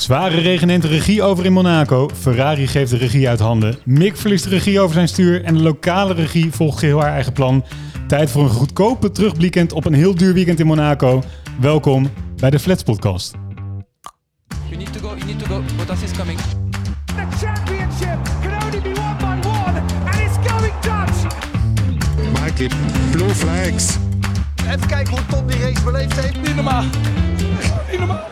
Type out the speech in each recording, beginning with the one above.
Zware regen neemt de regie over in Monaco. Ferrari geeft de regie uit handen. Mick verliest de regie over zijn stuur. En de lokale regie volgt geheel haar eigen plan. Tijd voor een goedkope terugblikkend op een heel duur weekend in Monaco. Welkom bij de Flats Podcast. You need to go, you need to go. Bottas is coming. The championship can only be won by one, and it's going Dutch. Mikey, blue flags. Even kijken hoe Tom die race beleefd heeft. Niet normaal. Niet normaal.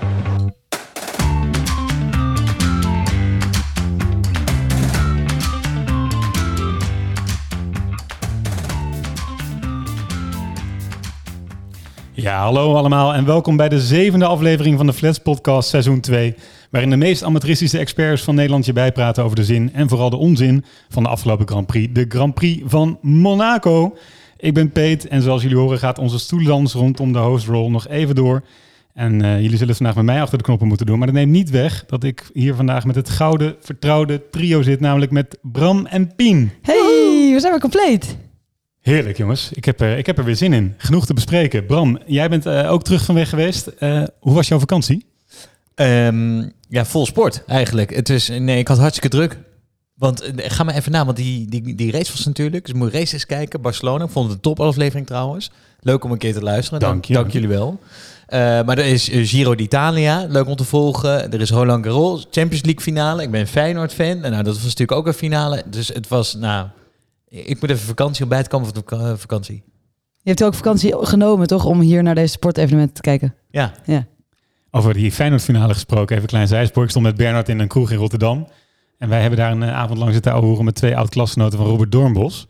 Ja, hallo allemaal en welkom bij de zevende aflevering van de Flats Podcast seizoen 2. Waarin de meest amateuristische experts van Nederland je bijpraten over de zin en vooral de onzin van de afgelopen Grand Prix. De Grand Prix van Monaco. Ik ben Peet en zoals jullie horen gaat onze stoelendans rondom de hostrol nog even door. En eh, jullie zullen het vandaag met mij achter de knoppen moeten doen. Maar dat neemt niet weg dat ik hier vandaag met het gouden vertrouwde trio zit. Namelijk met Bram en Pien. Hey, we zijn weer compleet. Heerlijk jongens, ik heb, er, ik heb er weer zin in. Genoeg te bespreken. Bram, jij bent eh, ook terug van weg geweest. Eh, hoe was jouw vakantie? Ehm, ja, vol sport eigenlijk. Het is, nee, ik had hartstikke druk. Want eh, ga maar even na, want die, die, die race was natuurlijk. Dus moet races kijken. Barcelona, ik vond het een topaflevering trouwens. Leuk om een keer te luisteren. Dank je. Dank jullie wel. Eh, maar er is eh, Giro d'Italia, leuk om te volgen. Er is Roland Garros, Champions League finale. Ik ben Feyenoord fan. En nou, dat was natuurlijk ook een finale. Dus het was, nou, ik moet even vakantie om bij te komen van de vak- vakantie. Je hebt ook vakantie genomen, toch? Om hier naar deze sportevenementen te kijken. Ja, Ja. Over die Feyenoord-finale gesproken, even een klein zijspoor. Ik stond met Bernard in een kroeg in Rotterdam. En wij hebben daar een eh, avond lang zitten horen met twee oud-klasgenoten van Robert Doornbos.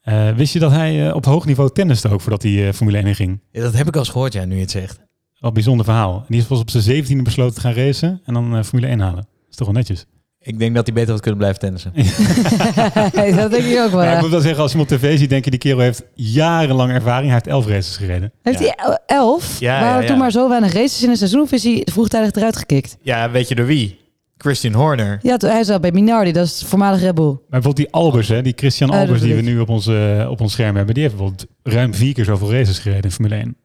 Eh, wist je dat hij eh, op hoog niveau tenniste ook voordat hij eh, Formule 1 in ging? Ja, dat heb ik al eens gehoord, ja, nu je het zegt. Wel een bijzonder verhaal. En die is pas op zijn zeventiende besloten te gaan racen en dan eh, Formule 1 halen. Dat is toch wel netjes. Ik denk dat hij beter had kunnen blijven tennissen. dat denk ik ook wel. Ja, ik moet wel zeggen, als je hem op tv ziet, denk je die kerel heeft jarenlang ervaring. Hij heeft elf races gereden. Heeft Ja. hij el- elf? Ja, Waren ja, ja. toen maar zo weinig races in een seizoen? Of is hij vroegtijdig eruit gekikt? Ja, weet je door wie? Christian Horner. Ja, hij zat bij Minardi, dat is voormalig Red Bull. Maar bijvoorbeeld die Albers, hè, die Christian Oh, Albers die we nu op ons, eh, op ons scherm hebben, die heeft bijvoorbeeld ruim vier keer zoveel races gereden in Formule 1.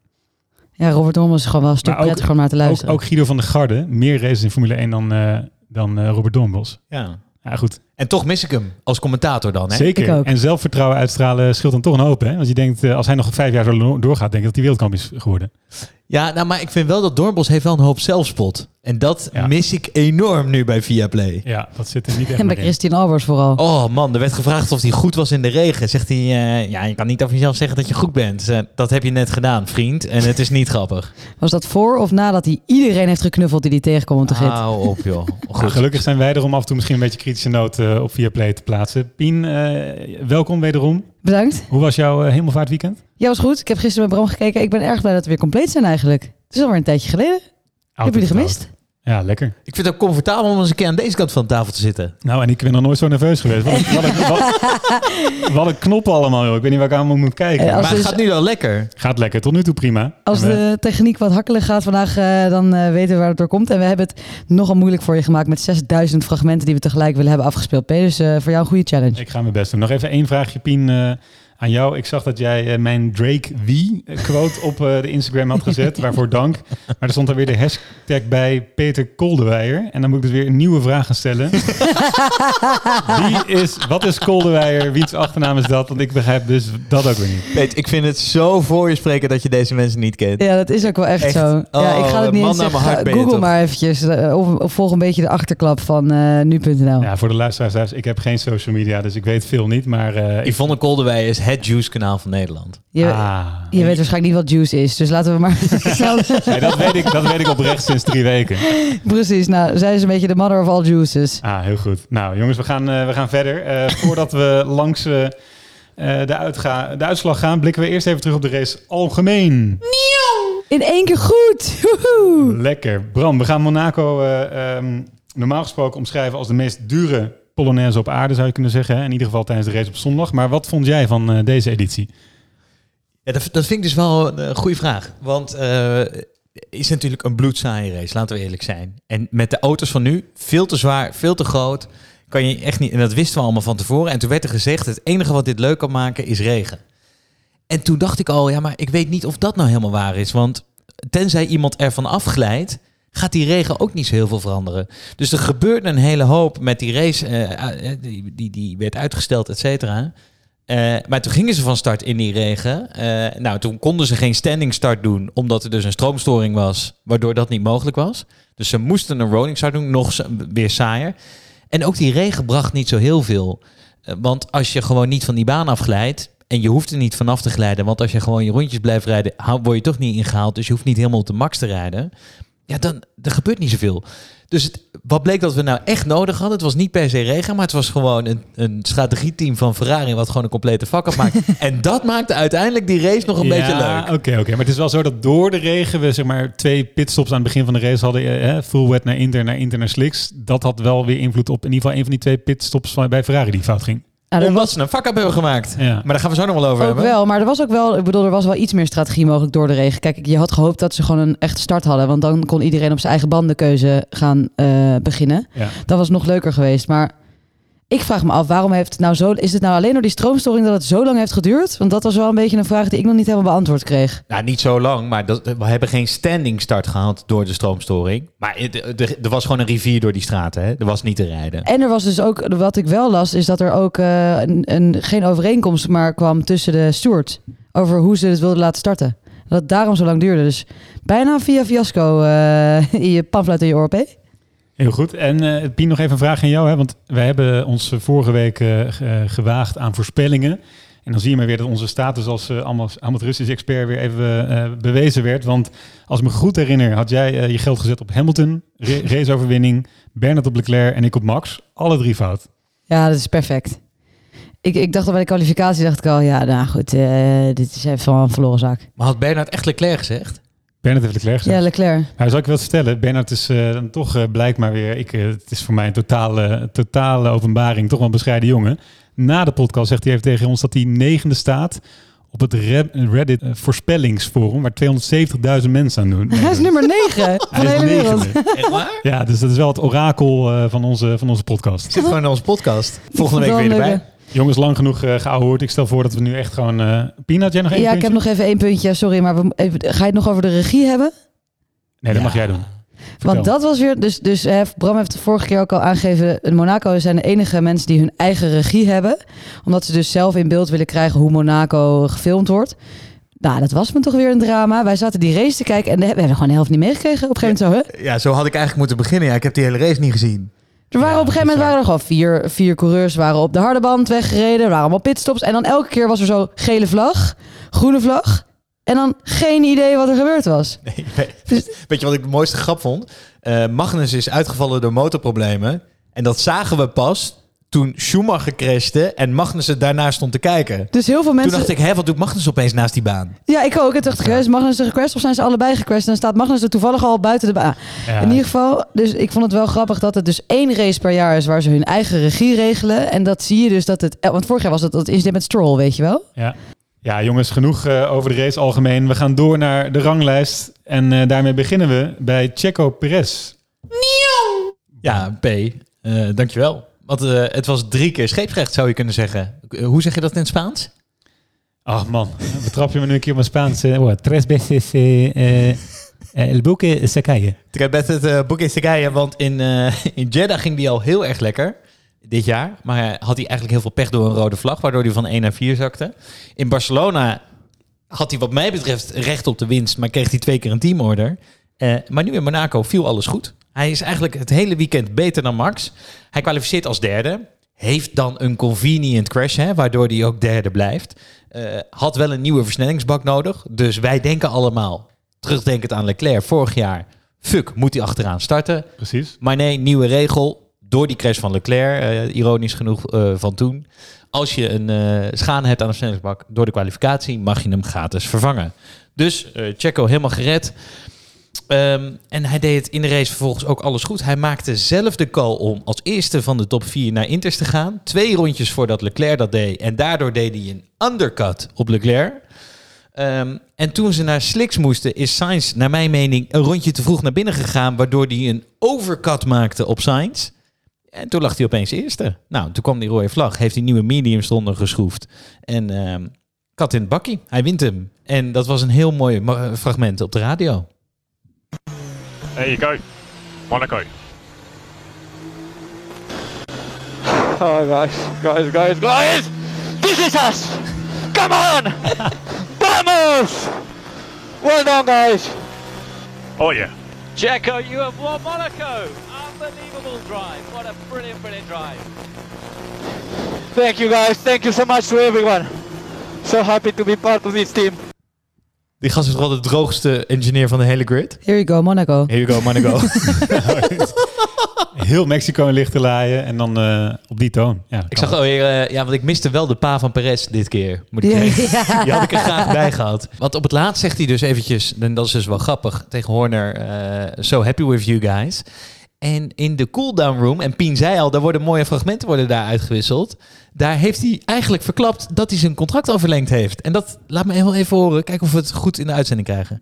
Ja, Robert Dormels is gewoon wel een stuk Maar prettiger om naar te luisteren. ook Guido van der Garde, meer races in Formule 1 dan, eh, dan eh, Robert Doornbos. Ja. Ja, goed. En toch mis ik hem als commentator dan, hè? Ik Zeker. ook. En zelfvertrouwen uitstralen scheelt dan toch een hoop. Hè? Want je denkt, eh, als hij nog vijf jaar zo doorgaat, denk ik dat hij wereldkampioen is geworden. Ja, nou, maar ik vind wel dat Doornbos heeft wel een hoop zelfspot. En dat Ja. mis ik enorm nu bij Viaplay. Ja, dat zit er niet echt en bij. Christian Albers vooral. Oh man, er werd gevraagd of hij goed was in de regen. Zegt hij, eh, ja, je kan niet over jezelf zeggen dat je goed bent. Eh, dat heb je net gedaan, vriend. En het is niet grappig. Was dat voor of nadat hij iedereen heeft geknuffeld die hij tegenkwam op de gids? Hou op, joh. Nou, gelukkig zijn wij er om af en toe misschien een beetje kritische noot eh, op Viaplay te plaatsen. Pien, eh, welkom wederom. Bedankt. Hoe was jouw uh, hemelvaartweekend? Ja, was goed. Ik heb gisteren met Bram gekeken. Ik ben erg blij dat we weer compleet zijn eigenlijk. Het is alweer een tijdje geleden. Heb jullie gemist? Ja, lekker. Ik vind het ook comfortabel om eens een keer aan deze kant van de tafel te zitten. Nou, en ik ben nog nooit zo nerveus geweest. Wat, een- wat, een- wat, wat een knoppen allemaal, joh. Ik weet niet waar ik aan moet kijken. Eh, maar het dus- gaat nu wel lekker. Gaat lekker, tot nu toe prima. Als we- de techniek wat hakkelig gaat vandaag, eh, dan eh, weten we waar het door komt. En we hebben het nogal moeilijk voor je gemaakt met 6000 fragmenten die we tegelijk willen hebben afgespeeld. P. Dus eh, voor jou een goede challenge. Ik ga mijn best doen. Nog even één vraagje, Pien, eh, aan jou. Ik zag dat jij eh, mijn Drake Wie quote op eh, de Instagram had gezet. waarvoor dank. Maar er stond er weer de hashtag bij Peter Koldewijer. En dan moet ik dus weer een nieuwe vraag gaan stellen. Wie is, wat is Koldewijer? Wiens achternaam is dat? Want ik begrijp dus dat ook weer niet. Weet, ik vind het zo voor je spreken dat je deze mensen niet kent. Ja, dat is ook wel echt, Echt? zo. ja, ik ga het Oh, niet man eens zeggen. Google maar eventjes. eh, of, of volg een beetje de achterklap van eh, nu.nl. Ja, voor de luisteraars ik heb geen social media, dus ik weet veel niet. Maar eh, ik, Yvonne Koldewij is het juice kanaal van Nederland. Je, ah, je weet waarschijnlijk niet wat juice is. Dus laten we maar. Nee, dat, weet ik, dat weet ik oprecht sinds drie weken. Precies, nou, zij is een beetje de mother of all juices. Ah, heel goed. Nou, jongens, we gaan, eh, we gaan verder. Eh, voordat we langs eh, de, uitga de uitslag gaan, blikken we eerst even terug op de race algemeen. In één keer goed! Woehoe! Lekker. Bram, we gaan Monaco eh, ehm, normaal gesproken omschrijven als de meest dure Polonaise op aarde, zou je kunnen zeggen. hè? In ieder geval tijdens de race op zondag. Maar wat vond jij van eh, deze editie? Ja, dat, dat vind ik dus wel een goede vraag. Want eh is natuurlijk een bloedzaaie race, laten we eerlijk zijn. En met de auto's van nu, veel te zwaar, veel te groot. Kan je echt niet, en dat wisten we allemaal van tevoren. En toen werd er gezegd, het enige wat dit leuk kan maken is regen. En toen dacht ik al, ja, maar ik weet niet of dat nou helemaal waar is. Want tenzij iemand ervan afglijdt, gaat die regen ook niet zo heel veel veranderen. Dus er gebeurde een hele hoop met die race. eh, eh, die, die, die werd uitgesteld, et cetera. Eh, maar toen gingen ze van start in die regen. Nou, toen konden ze geen standing start doen, omdat er dus een stroomstoring was, waardoor dat niet mogelijk was. Dus ze moesten een rolling start doen, nog weer saaier. En ook die regen bracht niet zo heel veel. Want als je gewoon niet van die baan afglijdt, en je hoeft er niet vanaf te glijden, want als je gewoon je rondjes blijft rijden, word je toch niet ingehaald. Dus je hoeft niet helemaal op de max te rijden. Ja, dan er gebeurt niet zoveel. Dus het, wat bleek dat we nou echt nodig hadden, het was niet per se regen, maar het was gewoon een, een strategieteam van Ferrari wat gewoon een complete vak afmaakt. en dat maakte uiteindelijk die race nog een beetje Ja, leuk. Oké, oké. Maar het is wel zo dat door de regen we zeg maar twee pitstops aan het begin van de race hadden. eh, hè, full wet naar Inter, naar Inter naar Slicks. Dat had wel weer invloed op in ieder geval een van die twee pitstops van, bij Ferrari die fout ging. Nou, er Omdat was ze een vak hebben gemaakt. Ja. Maar daar gaan we zo nog wel over ook hebben. wel, maar er was ook wel, ik bedoel, er was wel iets meer strategie mogelijk door de regen. Kijk, je had gehoopt dat ze gewoon een echte start hadden, want dan kon iedereen op zijn eigen bandenkeuze gaan eh, beginnen. Ja. Dat was nog leuker geweest. Maar ik vraag me af, waarom heeft het nou zo... Is het nou alleen door die stroomstoring dat het zo lang heeft geduurd? Want dat was wel een beetje een vraag die ik nog niet helemaal beantwoord kreeg. Nou, niet zo lang, maar dat, we hebben geen standing start gehad door de stroomstoring. Maar er was gewoon een rivier door die straten. Hè? Er was niet te rijden. En er was dus ook, wat ik wel las, is dat er ook eh, een, een, geen overeenkomst maar kwam tussen de stewards over hoe ze het wilden laten starten. Dat het daarom zo lang duurde. Dus bijna via fiasco eh, in je pamflet in je oor, P. Heel goed. En eh Pien, nog even een vraag aan jou. Hè? Want wij hebben ons vorige week eh, eh, gewaagd aan voorspellingen. En dan zie je maar weer dat onze status als uh, amateuristisch expert weer even eh, bewezen werd. Want als ik me goed herinner, had jij je geld gezet op Hamilton, ra- raceoverwinning, Bernard op Leclerc en ik op Max. Alle drie fout. Ja, dat is perfect. Ik, ik dacht al bij de kwalificatie, dacht ik al, ja, nou goed, eh, dit is even wel een verloren zaak. Maar had Bernard echt Leclerc gezegd? Bernard heeft Leclerc gezegd. Ja, Leclerc. Nou, zal ik wel vertellen. Bernard is eh, dan toch eh, blijkt maar weer. Ik, eh, het is voor mij een totale, totale openbaring. Toch wel een bescheiden jongen. Na de podcast zegt hij even tegen ons dat hij negende staat op het Re- Reddit voorspellingsforum, waar 270.000 mensen aan doen. Hij is nummer 9 van de Hij is hele wereld. Echt waar? Ja, dus dat is wel het orakel eh, van, onze, van onze podcast. Zit gewoon in onze podcast. Volgende week weer erbij. Jongens, lang genoeg uh, gehoord. Ik stel voor dat we nu echt gewoon... eh Pien, had jij nog één Ja, ik heb nog even één puntje. Sorry, maar we, even, ga je het nog over de regie hebben? Nee, dat Ja. mag jij doen. Vertel. Want dat was weer... Dus, dus eh, Bram heeft de vorige keer ook al aangegeven... in Monaco zijn de enige mensen die hun eigen regie hebben. Omdat ze dus zelf in beeld willen krijgen hoe Monaco gefilmd wordt. Nou, dat was me toch weer een drama. Wij zaten die race te kijken en we hebben gewoon de helft niet meegekregen. Op een gegeven moment zo, hè? Ja, zo had ik eigenlijk moeten beginnen. Ja, ik heb die hele race niet gezien. Er waren Ja, op een gegeven moment waren er gewoon vier, vier coureurs waren op de harde band weggereden. Er waren allemaal pitstops. En dan elke keer was er zo gele vlag, groene vlag. En dan geen idee wat er gebeurd was. Nee, weet, weet je wat ik de mooiste grap vond? Eh, Magnus is uitgevallen door motorproblemen. En dat zagen we pas toen Schumacher crashte en Magnussen daarna stond te kijken. Dus heel veel mensen... Toen dacht ik, hè, wat doet Magnus opeens naast die baan? Ja, ik ook. En toen dacht ik, is Magnus er gecrashed of zijn ze allebei gecrashed? En dan staat Magnus er toevallig al buiten de baan. Ja, In ieder geval, dus ik vond het wel grappig dat het dus één race per jaar is waar ze hun eigen regie regelen. En dat zie je dus dat het... Want vorig jaar was het dat incident met Stroll, weet je wel? Ja. ja, jongens, genoeg eh, over de race algemeen. We gaan door naar de ranglijst. En eh, daarmee beginnen we bij Checo Perez. Ja, P, eh, dankjewel. Want eh, het was drie keer scheepsrecht, zou je kunnen zeggen. Hoe zeg je dat in het Spaans? Ach man, betrap je me nu een keer op mijn Spaans. oh, tres veces eh, el buque se cae. Met het uh, boek in Segaya, want in, in Jeddah ging die al heel erg lekker dit jaar. Maar had hij eigenlijk heel veel pech door een rode vlag, waardoor hij van 1 naar 4 zakte. In Barcelona had hij wat mij betreft recht op de winst, maar kreeg hij twee keer een teamorder. Maar nu in Monaco viel alles goed. Hij is eigenlijk het hele weekend beter dan Max. Hij kwalificeert als derde. Heeft dan een convenient crash, hè, waardoor hij ook derde blijft. Eh, had wel een nieuwe versnellingsbak nodig. Dus wij denken allemaal, terugdenkend aan Leclerc vorig jaar... Fuck, moet hij achteraan starten? Precies. Maar nee, nieuwe regel. Door die crash van Leclerc, eh, ironisch genoeg eh, van toen. Als je een schade hebt aan de versnellingsbak door de kwalificatie, mag je hem gratis vervangen. Dus Checo helemaal gered. Ehm, en hij deed in de race vervolgens ook alles goed. Hij maakte zelf de call om als eerste van de top 4 naar Inters te gaan. Twee rondjes voordat Leclerc dat deed. En daardoor deed hij een undercut op Leclerc. Ehm, en toen ze naar Slicks moesten, is Sainz, naar mijn mening, een rondje te vroeg naar binnen gegaan. Waardoor hij een overcut maakte op Sainz. En toen lag hij opeens eerste. Nou, toen kwam die rode vlag. Heeft hij nieuwe mediums eronder geschroefd. En ehm, kat in het bakkie. Hij wint hem. En dat was een heel mooi fragment op de radio. There you go. Monaco. Oh, guys, guys, guys, guys! This is us! Come on! Vamos! Well done, guys! Oh yeah. Jacko, you have won Monaco! Unbelievable drive. What a brilliant, brilliant drive. Thank you, guys. Thank you so much to everyone. So happy to be part of this team. Die gast is toch wel de droogste engineer van de hele grid? Here you go, Monaco. Here you go, Monaco. Heel Mexico in lichte laaien en dan eh, op die toon. Ja, ik zag alweer, eh, ja, want ik miste wel de pa van Perez dit keer. Moet ik Ja, zeggen. ja. Die had ik er graag bij gehad. Want op het laatst zegt hij dus eventjes, en dat is dus wel grappig, tegen Horner, eh, so happy with you guys. En in de cooldown room, en Pien zei al, daar worden mooie fragmenten worden daar uitgewisseld. Daar heeft hij eigenlijk verklapt dat hij zijn contract al verlengd heeft. En dat laat me heel even horen. Kijken of we het goed in de uitzending krijgen.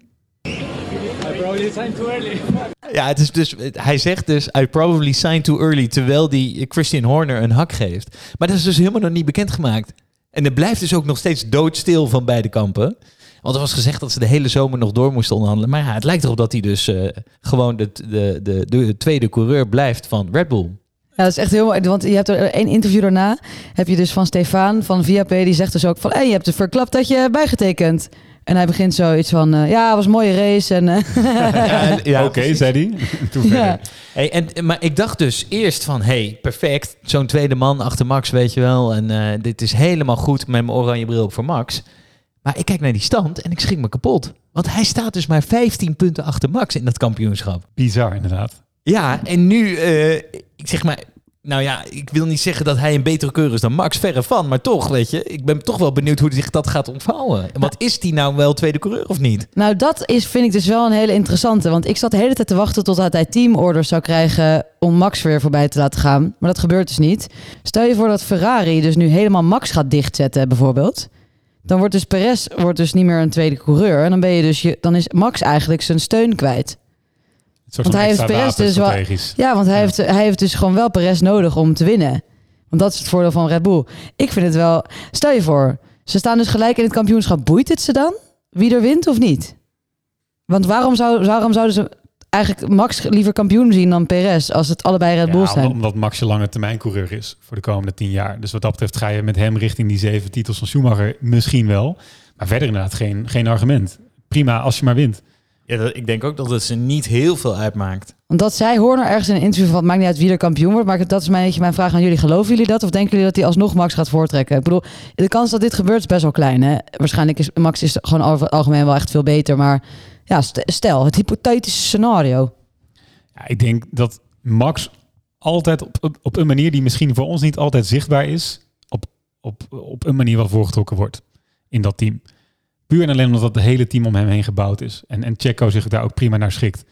Ja, het is dus, hij zegt dus, I probably signed too early, terwijl die Christian Horner een hak geeft. Maar dat is dus helemaal nog niet bekendgemaakt. En het blijft dus ook nog steeds doodstil van beide kampen. Want er was gezegd dat ze de hele zomer nog door moesten onderhandelen. Maar ja, het lijkt erop dat hij dus eh, gewoon de, de, de, de tweede coureur blijft van Red Bull. Ja, dat is echt heel mooi. Want je hebt er één interview daarna. Heb je dus van Stefan van VAP. Die zegt dus ook van... Hey, je hebt er verklapt dat je bijgetekend. En hij begint zoiets van... eh, ja, het was een mooie race. En, eh, Ja, ja, Oké, zei hij. Toen Ja. Hey, en, maar ik dacht dus eerst van, hey, perfect. Zo'n tweede man achter Max, weet je wel. En eh, dit is helemaal goed met mijn oranje bril op voor Max. Maar ik kijk naar die stand en ik schrik me kapot. Want hij staat dus maar 15 punten achter Max in dat kampioenschap. Bizar, inderdaad. Ja, en nu, eh, ik zeg maar... Nou ja, ik wil niet zeggen dat hij een betere keur is dan Max, verre van. Maar toch, weet je, ik ben toch wel benieuwd hoe zich dat gaat ontvouwen. Want is die nou wel tweede coureur of niet? nou, dat is, vind ik dus wel een hele interessante. Want ik zat de hele tijd te wachten totdat hij teamorders zou krijgen... om Max weer voorbij te laten gaan. Maar dat gebeurt dus niet. Stel je voor dat Ferrari dus nu helemaal Max gaat dichtzetten, bijvoorbeeld. Dan wordt dus Perez wordt dus niet meer een tweede coureur. En dan, ben je dus je, dan is Max eigenlijk zijn steun kwijt. Want hij heeft Perez dus wel-. Ja, want hij, heeft, hij heeft dus gewoon wel Perez nodig om te winnen. Want dat is het voordeel van Red Bull. Ik vind het wel... Stel je voor, ze staan dus gelijk in het kampioenschap. Boeit het ze dan? Wie er wint of niet? Want waarom, zou, waarom zouden ze eigenlijk Max liever kampioen zien dan Perez... als het allebei Red Bull zijn? omdat Max je lange termijn coureur is voor de komende tien jaar. Dus wat dat betreft ga je met hem richting die zeven titels van Schumacher misschien wel. Maar verder inderdaad geen, geen argument. Prima als je maar wint. Ja, dat- ik denk ook dat het ze niet heel veel uitmaakt. Want dat zei Horner ergens in een interview van... het maakt niet uit wie er kampioen wordt. Maar dat is mijn, mijn vraag aan jullie. Geloven jullie dat? Of denken jullie dat hij alsnog Max gaat voortrekken? Ik bedoel, de kans dat dit gebeurt is best wel klein. Hè? Waarschijnlijk is Max is gewoon over het algemeen wel echt veel beter. Maar ja, st- stel, het hypothetische scenario. Ja, ik denk dat Max altijd op, op, op een manier die misschien voor ons niet altijd zichtbaar is, op, op, op een manier wel voorgetrokken wordt in dat team. Puur en alleen omdat het hele team om hem heen gebouwd is. En, en Checo zich daar ook prima naar schikt.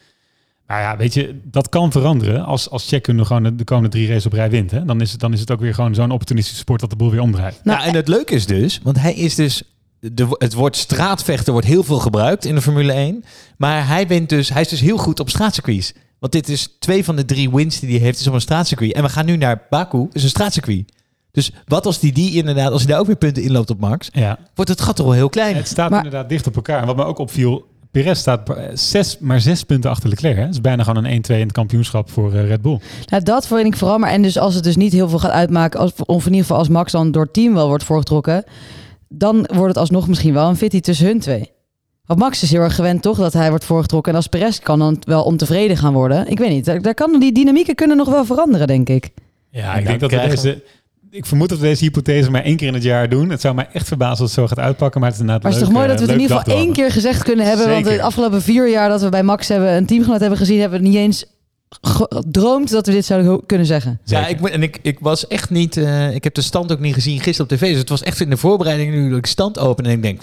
Maar ja, weet je, dat kan veranderen als, als Checo nu gewoon de, de komende drie races op rij wint. Hè? Dan, is het, dan is het ook weer gewoon zo'n opportunistische sport dat de boel weer omdraait. Nou, Nou, en het leuke is dus, want hij is dus. De, het woord straatvechter wordt heel veel gebruikt in de Formule 1. Maar hij, wint dus, hij is dus heel goed op straatcircuits. Want dit is twee van de drie wins die hij heeft, is op een straatcircuit. En we gaan nu naar Baku, is een straatcircuit. Dus wat als die, die inderdaad, als hij daar ook weer punten inloopt op Max, Ja, wordt het gat toch wel heel klein. het staat Maar- inderdaad dicht op elkaar. En wat me ook opviel, Perez staat eh, zes, maar zes punten achter Leclerc. Hè? Dat is bijna gewoon een 1-2 in het kampioenschap voor eh, Red Bull. Nou, dat vind ik vooral. Maar en dus als het dus niet heel veel gaat uitmaken, als, of in ieder geval als Max dan door het team wel wordt voorgetrokken, dan wordt het alsnog misschien wel een fitty tussen hun twee. Want Max is heel erg gewend toch dat hij wordt voorgetrokken. En als Perez kan dan wel ontevreden gaan worden. Ik weet niet, daar, daar kan, die dynamieken kunnen nog wel veranderen, denk ik. Ja, ik denk dat deze... Ik vermoed dat we deze hypothese maar één keer in het jaar doen. Het zou mij echt verbazen als het zo gaat uitpakken, maar het is inderdaad Maar het is toch mooi dat we eh, het in ieder geval één keer gezegd kunnen hebben. Want de afgelopen vier jaar dat we bij Max hebben een teamgenoot hebben gezien, hebben we niet eens gedroomd dat we dit zouden kunnen zeggen. Ja, ik, moet- en ik, ik was echt niet. eh, ik heb de stand ook niet gezien gisteren op tv. Dus het was echt in de voorbereiding nu dat ik stand open en ik denk,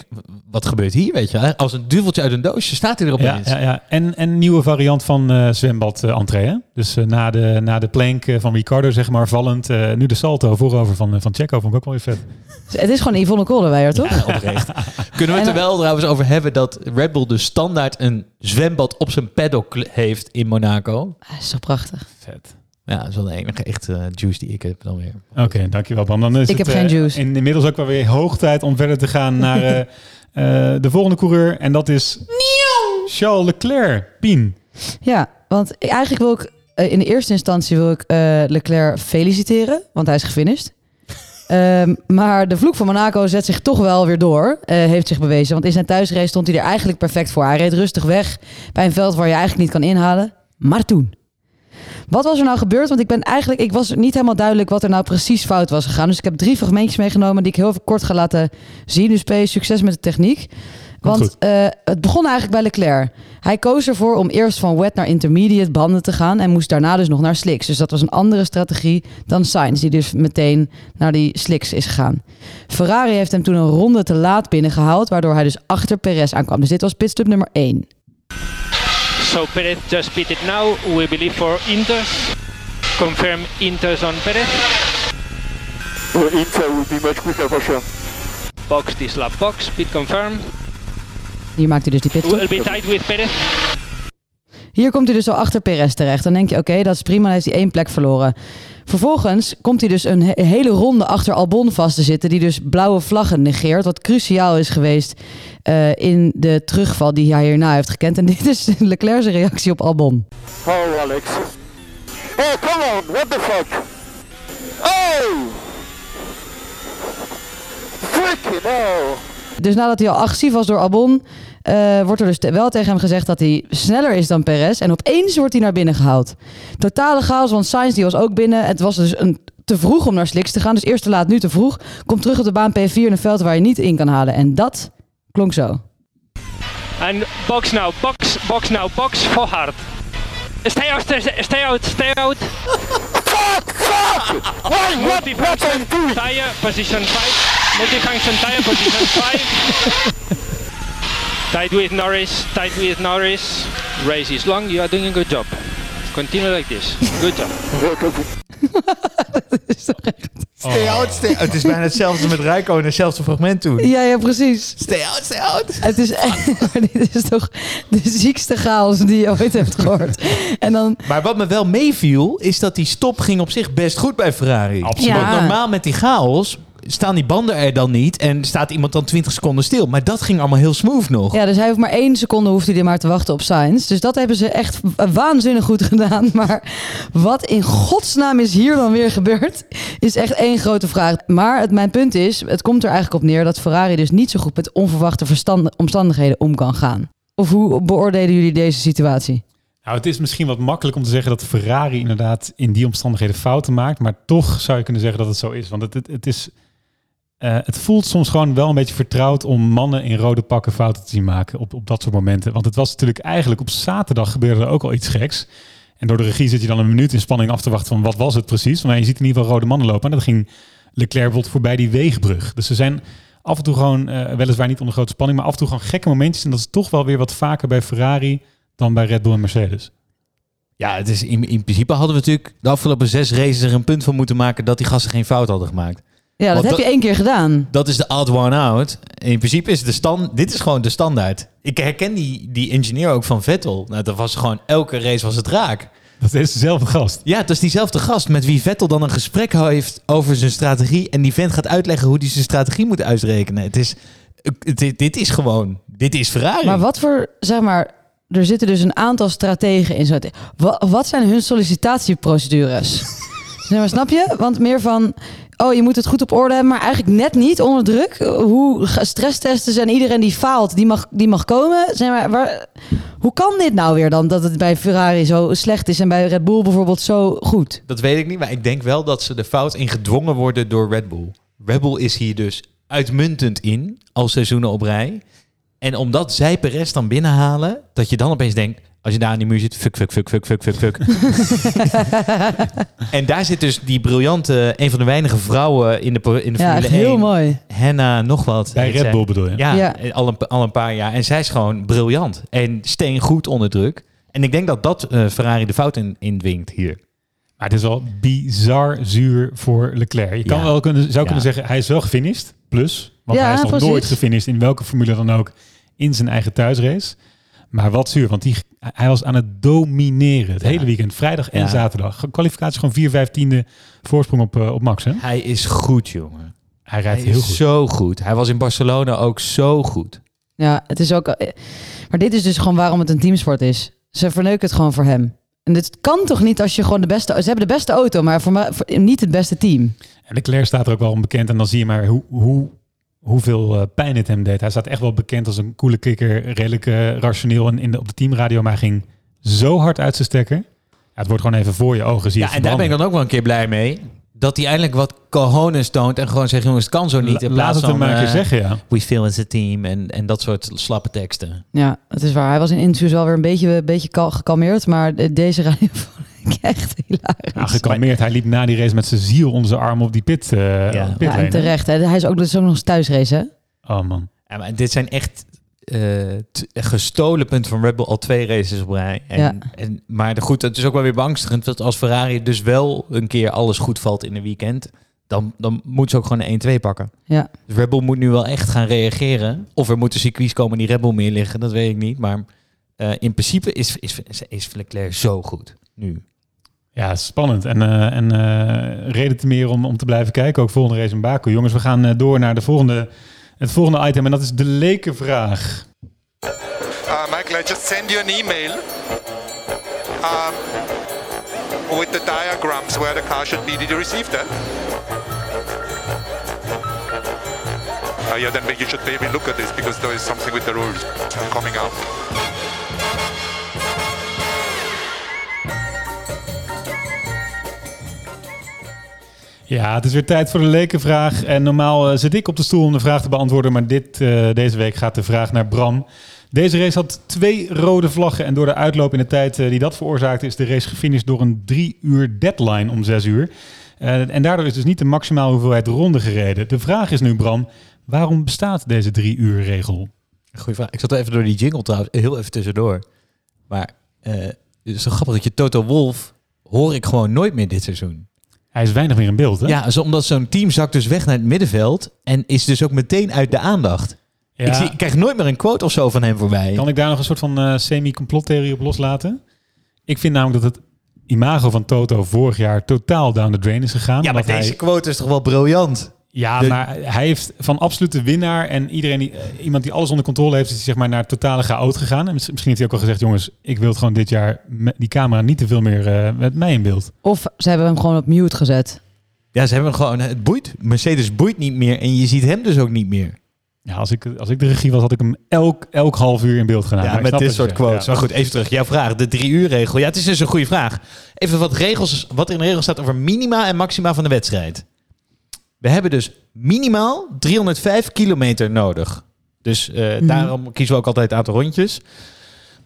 wat gebeurt hier? Weet je, hè? als een duveltje uit een doosje staat hij erop Ja, ja, ja. En, en een nieuwe variant van eh zwembad eh, entree. Hè? Dus eh, na, de, na de plank eh, van Ricardo, zeg maar, vallend. eh, nu de salto voorover van, van Checo. Vond ik ook wel weer vet. Het is gewoon Yvonne Kolderweijer, toch? Ja, oprecht. Kunnen we het er wel trouwens over hebben dat Red Bull dus standaard een zwembad op zijn paddock heeft in Monaco? Dat is toch prachtig. Vet. Ja, dat is wel de enige echte juice die ik heb dan weer. Oké, dankjewel Bam. Dan is Ik het, heb geen juice. in- inmiddels ook wel weer hoog tijd om verder te gaan naar eh, eh, de volgende coureur. En dat is Charles Leclerc. Pien. Ja, Want eigenlijk wil ik in de eerste instantie wil ik eh, Leclerc feliciteren, want hij is gefinished. Ehm, maar de vloek van Monaco zet zich toch wel weer door, eh, heeft zich bewezen. Want in zijn thuisrace stond hij er eigenlijk perfect voor. Hij reed rustig weg bij een veld waar je eigenlijk niet kan inhalen. Maar toen. Wat was er nou gebeurd? Want ik ben eigenlijk, ik was niet helemaal duidelijk wat er nou precies fout was gegaan. Dus ik heb drie fragmentjes meegenomen die ik heel kort ga laten zien. Dus P, succes met de techniek. Want eh, het begon eigenlijk bij Leclerc. Hij koos ervoor om eerst van wet naar intermediate banden te gaan en moest daarna dus nog naar slicks. Dus dat was een andere strategie dan Sainz, die dus meteen naar die slicks is gegaan. Ferrari heeft hem toen een ronde te laat binnengehaald, waardoor hij dus achter Perez aankwam. Dus dit was pitstop nummer 1. So Perez just pitted now. We believe for Inters. Confirm Inters on Perez. Inter will be much quicker for sure. Box this lap box. Pit confirm. Hier maakt hij dus die pitstop. Will be tight with Perez. Hier komt hij dus al achter Perez terecht. Dan denk je, oké, dat is prima, dan heeft hij één plek verloren. Vervolgens komt hij dus een he- hele ronde achter Albon vast te zitten, die dus blauwe vlaggen negeert, wat cruciaal is geweest eh, in de terugval die hij hierna heeft gekend. En dit is Leclerc's reactie op Albon. Oh, Alex. Oh, come on, what the fuck? Oh! Freaking hell! Dus nadat hij al agressief was door Albon, eh, wordt er dus wel tegen hem gezegd dat hij sneller is dan Perez. En opeens wordt hij naar binnen gehaald. Totale chaos, want Sainz die was ook binnen. Het was dus een, te vroeg om naar slicks te gaan. Dus eerst te laat, nu te vroeg. Komt terug op de baan P4 in een veld waar je niet in kan halen. En dat klonk zo. And box now. Box. Box now. Box for hard. Stay out. Stay out. Stay out. Fuck! Fuck! Why? What? What doing? tire position 5. Multifunction tire position 5. tight with Norris. Tight with Norris. Race is long. You are doing a good job. Continue like this. Good job. Stay out, stay out. Het is bijna hetzelfde met Rijkonen, hetzelfde fragment toen. Ja, ja, precies. Stay out, stay out. Het is, maar dit is toch de ziekste chaos die je ooit hebt gehoord. En dan, Maar wat me wel meeviel, is dat die stop ging op zich best goed bij Ferrari. Absoluut. Ja. Normaal met die chaos staan die banden er dan niet en staat iemand dan 20 seconden stil. Maar dat ging allemaal heel smooth nog. ja, dus hij hoeft maar één seconde hoeft hij er maar te wachten op Sainz. Dus dat hebben ze echt waanzinnig goed gedaan. Maar wat in godsnaam is hier dan weer gebeurd, is echt één grote vraag. Maar het, mijn punt is, het komt er eigenlijk op neer dat Ferrari dus niet zo goed met onverwachte verstand- omstandigheden om kan gaan. Of hoe beoordelen jullie deze situatie? Nou, het is misschien wat makkelijk om te zeggen dat Ferrari inderdaad in die omstandigheden fouten maakt. Maar toch zou je kunnen zeggen dat het zo is. Want het, het, het is. Eh, het voelt soms gewoon wel een beetje vertrouwd om mannen in rode pakken fouten te zien maken op, op dat soort momenten. Want het was natuurlijk eigenlijk op zaterdag gebeurde er ook al iets geks. En door de regie zit je dan een minuut in spanning af te wachten van wat was het precies. Maar je ziet in ieder geval rode mannen lopen. En dat ging Leclerc bijvoorbeeld voorbij die weegbrug. Dus ze zijn af en toe gewoon, eh, weliswaar niet onder grote spanning, maar af en toe gewoon gekke momentjes. En dat is toch wel weer wat vaker bij Ferrari dan bij Red Bull en Mercedes. Ja, het is in, in principe hadden we natuurlijk de afgelopen zes races er een punt van moeten maken dat die gasten geen fout hadden gemaakt. Ja, dat Want heb dat- je één keer gedaan. Dat is de odd one out. In principe is de stand, dit is gewoon de standaard. Ik herken die, die engineer ook van Vettel. Nou, dat was gewoon, elke race was het raak. Dat is dezelfde gast. Ja, het is diezelfde gast met wie Vettel dan een gesprek heeft over zijn strategie. En die vent gaat uitleggen hoe hij zijn strategie moet uitrekenen. Het is, dit, dit is gewoon, dit is Ferrari. Maar wat voor, zeg maar, er zitten dus een aantal strategen in zo'n... Wat, wat zijn hun sollicitatieprocedures? zeg maar, snap je? Want meer van, oh, je moet het goed op orde hebben, maar eigenlijk net niet onder druk. Hoe stresstesten zijn iedereen die faalt, die mag, die mag komen. Zeg maar, waar, hoe kan dit nou weer dan, dat het bij Ferrari zo slecht is en bij Red Bull bijvoorbeeld zo goed? Dat weet ik niet, maar ik denk wel dat ze de fout in gedwongen worden door Red Bull. Red Bull is hier dus uitmuntend in, al seizoenen op rij. En omdat zij Perez dan binnenhalen, dat je dan opeens denkt, als je daar aan die muur zit, fuck, fuck, fuck, fuck, fuck, fuck, fuck. en daar zit dus die briljante, een van de weinige vrouwen in de, in de Ja, Formule echt heel 1. mooi. Henna nog wat. Bij Red. Bull bedoel je? Ja, Ja. Al, een, al een paar jaar. En zij is gewoon briljant. En steen goed onder druk. En ik denk dat dat eh, Ferrari de fout in, in dwingt hier. Maar het is wel bizar zuur voor Leclerc. Je kan Ja. wel kunnen, zou Ja. kunnen zeggen, hij is wel gefinished. Plus, want Ja, hij is nog precies. nooit gefinished in welke formule dan ook in zijn eigen thuisrace. Maar wat zuur, want die, hij was aan het domineren het Ja. hele weekend. Vrijdag en Ja. zaterdag. Kwalificatie gewoon 4 vijftiende voorsprong op, eh, op Max. Hè? Hij is goed, jongen. Hij rijdt Hij heel is goed. zo goed. Hij was in Barcelona ook zo goed. Ja, het is ook. eh, Maar dit is dus gewoon waarom het een teamsport is. Ze verneuken het gewoon voor hem. En dit kan toch niet als je gewoon de beste... Ze hebben de beste auto, maar voor mij, voor- niet het beste team. En Leclerc staat er ook wel onbekend. En dan zie je maar hoe, hoe, hoeveel eh, pijn het hem deed. Hij staat echt wel bekend als een coole kikker. Redelijk eh, rationeel. En in de, op de teamradio maar hij ging zo hard uit zijn stekker. Ja, het wordt gewoon even voor je ogen. Zie je Ja, en daar ben ik dan ook wel een keer blij mee. Dat hij eindelijk wat cojones toont en gewoon zegt, jongens, het kan zo niet. In La- Laat plaats het hem van, maar eh, zeggen, ja. We feel as a team en, en dat soort slappe teksten. Ja, het is waar. Hij was in interviews wel weer een beetje, een beetje kal- gekalmeerd. Maar de- deze radio ik echt hilarisch. Gekalmeerd. Hij liep na die race met zijn ziel onder zijn arm op die pit. eh Ja. ja. ja, en terecht. Hè. Hij is ook, dat is ook nog eens thuisrace, hè? Oh man. Ja, maar dit zijn echt eh, gestolen punten van Red Bull al twee races op rij. En, Ja. en, maar de, goed, het is ook wel weer beangstigend. Dat als Ferrari dus wel een keer alles goed valt in een weekend... dan, dan moet ze ook gewoon een 1-2 pakken. Ja. Dus Red Bull moet nu wel echt gaan reageren. Of er moeten circuits komen die Red Bull meer liggen, dat weet ik niet. Maar eh, in principe is, is, is Leclerc zo goed nu. Ja, spannend. En, eh, en eh, reden te meer om, om te blijven kijken. Ook volgende race in Baku. Jongens, we gaan eh, door naar de volgende, het volgende item. En dat is de lekenvraag. Uh, Michael, I just send you an email um, with the diagrams where the car should be. Did you receive that? Uh, yeah, then you should maybe look at this because there is something with the rules coming up. Ja, het is weer tijd voor de lekenvraag. En normaal eh, zit ik op de stoel om de vraag te beantwoorden. Maar dit, eh, deze week gaat de vraag naar Bram. Deze race had twee rode vlaggen. En door de uitloop in de tijd eh, die dat veroorzaakte... is de race gefinished door een drie uur deadline om zes uur. En daardoor is dus niet de maximale hoeveelheid ronden gereden. De vraag is nu, Bram, waarom bestaat deze drie uur regel? Goeie vraag. Ik zat even door die jingle trouwens, heel even tussendoor. Maar het is zo grappig dat je Toto Wolf hoor ik gewoon nooit meer dit seizoen. Hij is weinig meer in beeld, hè? Ja, zo, omdat zo'n team zakt dus weg naar het middenveld en is dus ook meteen uit de aandacht. Ja. Ik, zie, ik krijg nooit meer een quote of zo van hem voorbij. Kan ik daar nog een soort van eh, semi-complottheorie op loslaten? Ik vind namelijk dat het imago van Toto vorig jaar totaal down the drain is gegaan. ja, maar deze hij, quote is toch wel briljant? Ja, de- maar hij heeft van absolute winnaar en iedereen die, eh, iemand die alles onder controle heeft, is zeg maar naar totale chaot gegaan. En mis- misschien heeft hij ook al gezegd, jongens, ik wil het gewoon dit jaar met die camera niet te veel meer eh, met mij in beeld. Of ze hebben hem gewoon op mute gezet. Ja, ze hebben gewoon, het boeit. Mercedes boeit niet meer en je ziet hem dus ook niet meer. Ja, als ik, als ik de regie was, had ik hem elk, elk half uur in beeld gedaan. Ja, Maar met dit soort quotes. ja. Maar goed, even terug. Jouw vraag, de drie uur regel. Ja, het is dus een goede vraag. Even wat regels, wat er in de regel staat over minima en maxima van de wedstrijd. We hebben dus minimaal 305 kilometer nodig. Dus eh, daarom kiezen we ook altijd het aantal rondjes.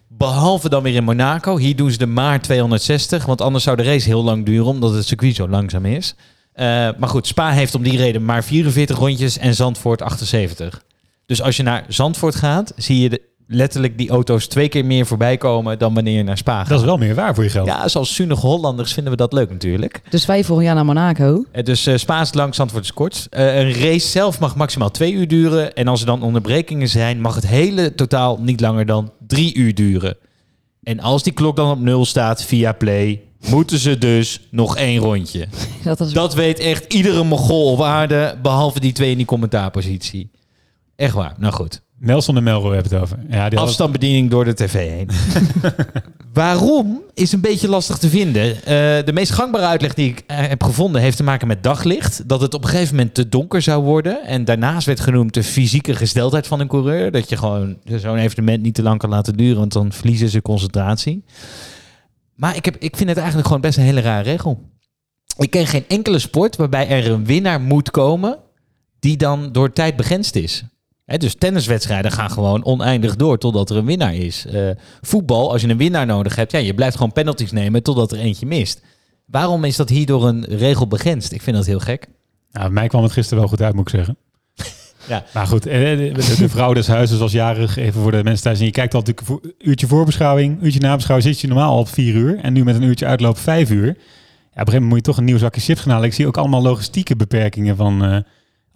Behalve dan weer in Monaco. Hier doen ze de maar 260. Want anders zou de race heel lang duren, omdat het circuit zo langzaam is. Eh, maar goed, Spa heeft om die reden maar 44 rondjes en Zandvoort 78. Dus als je naar Zandvoort gaat, zie je de, letterlijk die auto's twee keer meer voorbij komen dan wanneer je naar Spa gaat. Dat is wel meer waar voor je geld. Ja, zoals zuinige Hollanders vinden we dat leuk natuurlijk. Dus wij volgend jaar naar Monaco. Eh, Dus eh Spa is lang, Zandvoort is kort. Eh, een race zelf mag maximaal twee uur duren. En als er dan onderbrekingen zijn, mag het hele totaal niet langer dan drie uur duren. En als die klok dan op nul staat via Play, moeten ze dus nog één rondje. Dat Dat weet echt iedere mogol op aarde, behalve die twee in die commentaarpositie. Echt waar. Nou goed. Nelson en Melro hebben het over. Ja, die Afstandsbediening door de tv heen. Waarom is een beetje lastig te vinden. Eh, de meest gangbare uitleg die ik eh, heb gevonden heeft te maken met daglicht. Dat het op een gegeven moment te donker zou worden. En daarnaast werd genoemd de fysieke gesteldheid van een coureur. Dat je gewoon zo'n evenement niet te lang kan laten duren, want dan verliezen ze concentratie. Maar ik, heb, ik vind het eigenlijk gewoon best een hele rare regel. Ik ken geen enkele sport waarbij er een winnaar moet komen die dan door tijd begrensd is. Dus tenniswedstrijden gaan gewoon oneindig door totdat er een winnaar is. Eh, voetbal, als je een winnaar nodig hebt, ja, je blijft gewoon penalties nemen totdat er eentje mist. Waarom is dat hier door een regel begrensd? Ik vind dat heel gek. Nou, mij kwam het gisteren wel goed uit, moet ik zeggen. Ja. Maar goed, eh, de, de, vrouw des huizes was jarig, even voor de mensen thuis. En je kijkt al natuurlijk voor, uurtje voorbeschouwing, uurtje nabeschouwing, zit je normaal al op vier uur. En nu met een uurtje uitloop vijf uur. Ja, op een gegeven moment moet je toch een nieuw zakje chips gaan halen. Ik zie ook allemaal logistieke beperkingen van eh,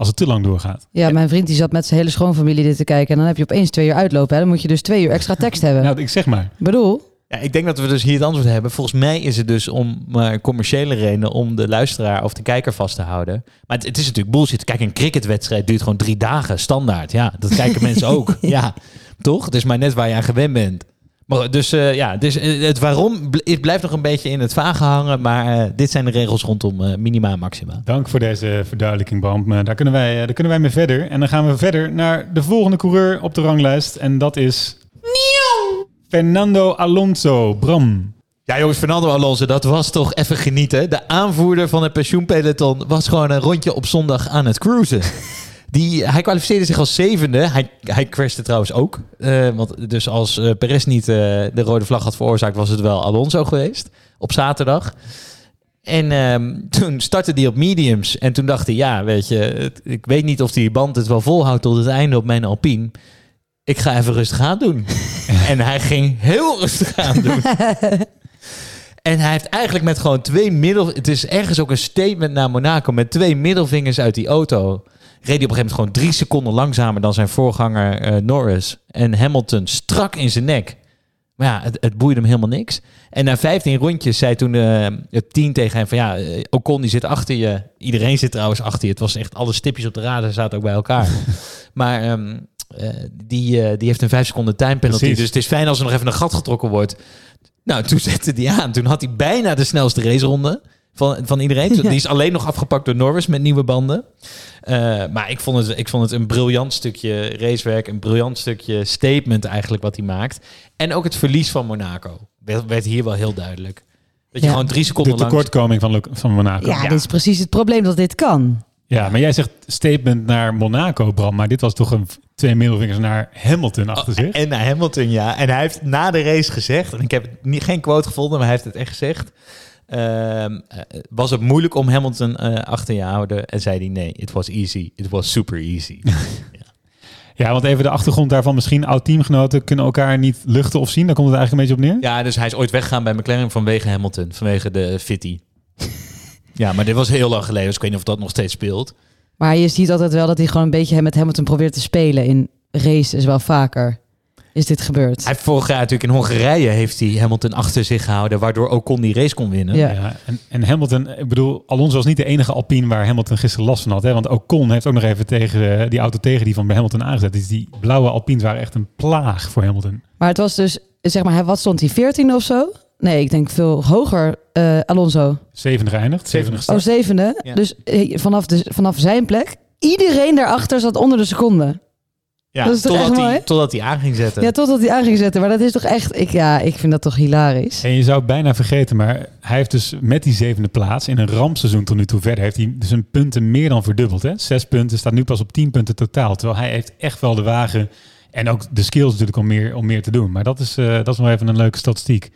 als het te lang doorgaat. Ja, mijn vriend die zat met zijn hele schoonfamilie dit te kijken. En dan heb je opeens twee uur uitlopen. Hè? Dan moet je dus twee uur extra tekst hebben. Nou, ik zeg maar. Ik bedoel, Ja, ik denk dat we dus hier het antwoord hebben. Volgens mij is het dus om maar commerciële redenen om de luisteraar of de kijker vast te houden. Maar het, het is natuurlijk bullshit. Kijk, een cricketwedstrijd duurt gewoon drie dagen standaard. Ja, dat kijken mensen ook. Ja, toch? Het is maar net waar je aan gewend bent. Maar, dus eh, ja, dus, eh, het waarom het blijft nog een beetje in het vage hangen. Maar eh, dit zijn de regels rondom eh, minima en maxima. Dank voor deze verduidelijking, Bram. Daar kunnen, wij, daar kunnen wij mee verder. En dan gaan we verder naar de volgende coureur op de ranglijst. En dat is... Fernando Alonso. Bram. Ja, jongens, Fernando Alonso, dat was toch even genieten. De aanvoerder van het pensioenpeloton was gewoon een rondje op zondag aan het cruisen. Die, hij kwalificeerde zich als zevende. Hij, hij crashte trouwens ook. Eh, want dus als eh, Perez niet eh, de rode vlag had veroorzaakt, was het wel Alonso geweest. Op zaterdag. En ehm, toen startte hij op mediums. En toen dacht hij, ja, weet je, het- ik weet niet of die band het wel volhoudt tot het einde op mijn Alpine. Ik ga even rustig aan doen. en hij ging heel rustig aan doen. En hij heeft eigenlijk met gewoon twee middel... Het is ergens ook een statement naar Monaco. Met twee middelvingers uit die auto. Reed hij op een gegeven moment gewoon drie seconden langzamer dan zijn voorganger eh, Norris. En Hamilton strak in zijn nek. Maar ja, het, het boeide hem helemaal niks. En na 15 rondjes zei toen eh, het team tegen hem van... Ja, eh, Ocon die zit achter je. Iedereen zit trouwens achter je. Het was echt alle stipjes op de radar zaten ook bij elkaar. maar ehm, eh, die, die heeft een 5 seconden time penalty. Precies. Dus het is fijn als er nog even een gat getrokken wordt. Nou, toen zette hij aan. Toen had hij bijna de snelste raceronde van, van iedereen. Die is alleen nog afgepakt door Norris met nieuwe banden. Eh, maar ik vond, het, ik vond het een briljant stukje racewerk. Een briljant stukje statement eigenlijk wat hij maakt. En ook het verlies van Monaco werd, werd hier wel heel duidelijk. Dat je Ja. gewoon drie De seconden lang... tekortkoming van, van Monaco. Ja, dit is precies het probleem dat dit kan. Ja, maar jij zegt statement naar Monaco, Bram. Maar dit was toch een twee middelvingers naar Hamilton achter zich. En naar Hamilton, ja. En hij heeft na de race gezegd, en ik heb niet, geen quote gevonden, maar hij heeft het echt gezegd. Ehm, eh, was het moeilijk om Hamilton eh, achter je te houden? En zei hij nee, it was easy. It was super easy. Ja, want even de achtergrond daarvan. Misschien oud-teamgenoten kunnen elkaar niet luchten of zien. Daar komt het eigenlijk een beetje op neer. ja, dus hij is ooit weggegaan bij McLaren vanwege Hamilton, vanwege de fitty. ja, maar dit was heel lang geleden, dus ik weet niet of dat nog steeds speelt. Maar je ziet altijd wel dat hij gewoon een beetje met Hamilton probeert te spelen. In races wel vaker is dit gebeurd. Hij vorig jaar natuurlijk in Hongarije heeft hij Hamilton achter zich gehouden, waardoor Ocon die race kon winnen. Ja. Ja, en, en Hamilton, ik bedoel, Alonso was niet de enige Alpine waar Hamilton gisteren last van had. Hè? Want Ocon heeft ook nog even tegen eh, die auto tegen die van bij Hamilton aangezet. Dus die blauwe Alpines waren echt een plaag voor Hamilton. Maar het was dus, zeg maar, hij- wat stond hij? 14 of zo? Nee, ik denk veel hoger, eh, Alonso. Zevende geëindigd. Zevende Oh, gestart. zevende. Ja. Dus eh, vanaf, de, vanaf zijn plek, iedereen daarachter zat onder de seconde. Ja, Dat is toch totdat, hij, totdat hij aan ging zetten. Ja, totdat hij aan ging zetten. Maar dat is toch echt, ik, ja, ik vind dat toch hilarisch. En je zou het bijna vergeten, maar hij heeft dus met die zevende plaats in een rampseizoen tot nu toe verder, heeft hij dus een punten meer dan verdubbeld. Hè? Zes punten, staat nu pas op tien punten totaal. Terwijl hij heeft echt wel de wagen en ook de skills natuurlijk om meer, om meer te doen. Maar dat is, eh, dat is nog even een leuke statistiek.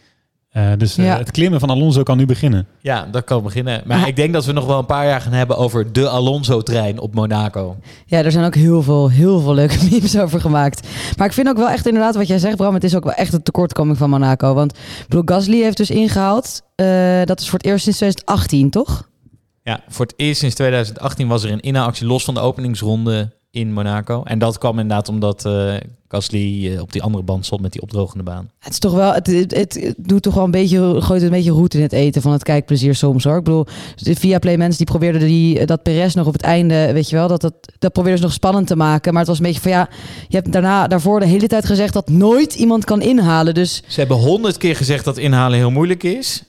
Eh, dus eh, Ja. het klimmen van Alonso kan nu beginnen. Ja, dat kan beginnen. Maar Ja. ik denk dat we nog wel een paar jaar gaan hebben over de Alonso-trein op Monaco. Ja, er zijn ook heel veel, heel veel leuke memes over gemaakt. Maar ik vind ook wel echt inderdaad wat jij zegt, Bram. Het is ook wel echt een tekortkoming van Monaco. Want ik bedoel, Gasly heeft dus ingehaald. eh, dat is voor het eerst sinds 2018, toch? Ja, voor het eerst sinds 2018 was er een inhaalactie los van de openingsronde in Monaco. En dat kwam inderdaad omdat eh Gasly eh, op die andere band stond met die opdrogende baan. Het is toch wel, het, het, het doet toch wel een beetje, gooit een beetje roet in het eten van het kijkplezier soms hoor. Ik bedoel, de Viaplay mensen die probeerden die, dat Perez nog op het einde, weet je wel, dat, dat, dat probeerden ze nog spannend te maken. Maar het was een beetje van ja, je hebt daarna, daarvoor de hele tijd gezegd dat nooit iemand kan inhalen. Dus Ze hebben honderd keer gezegd dat inhalen heel moeilijk is.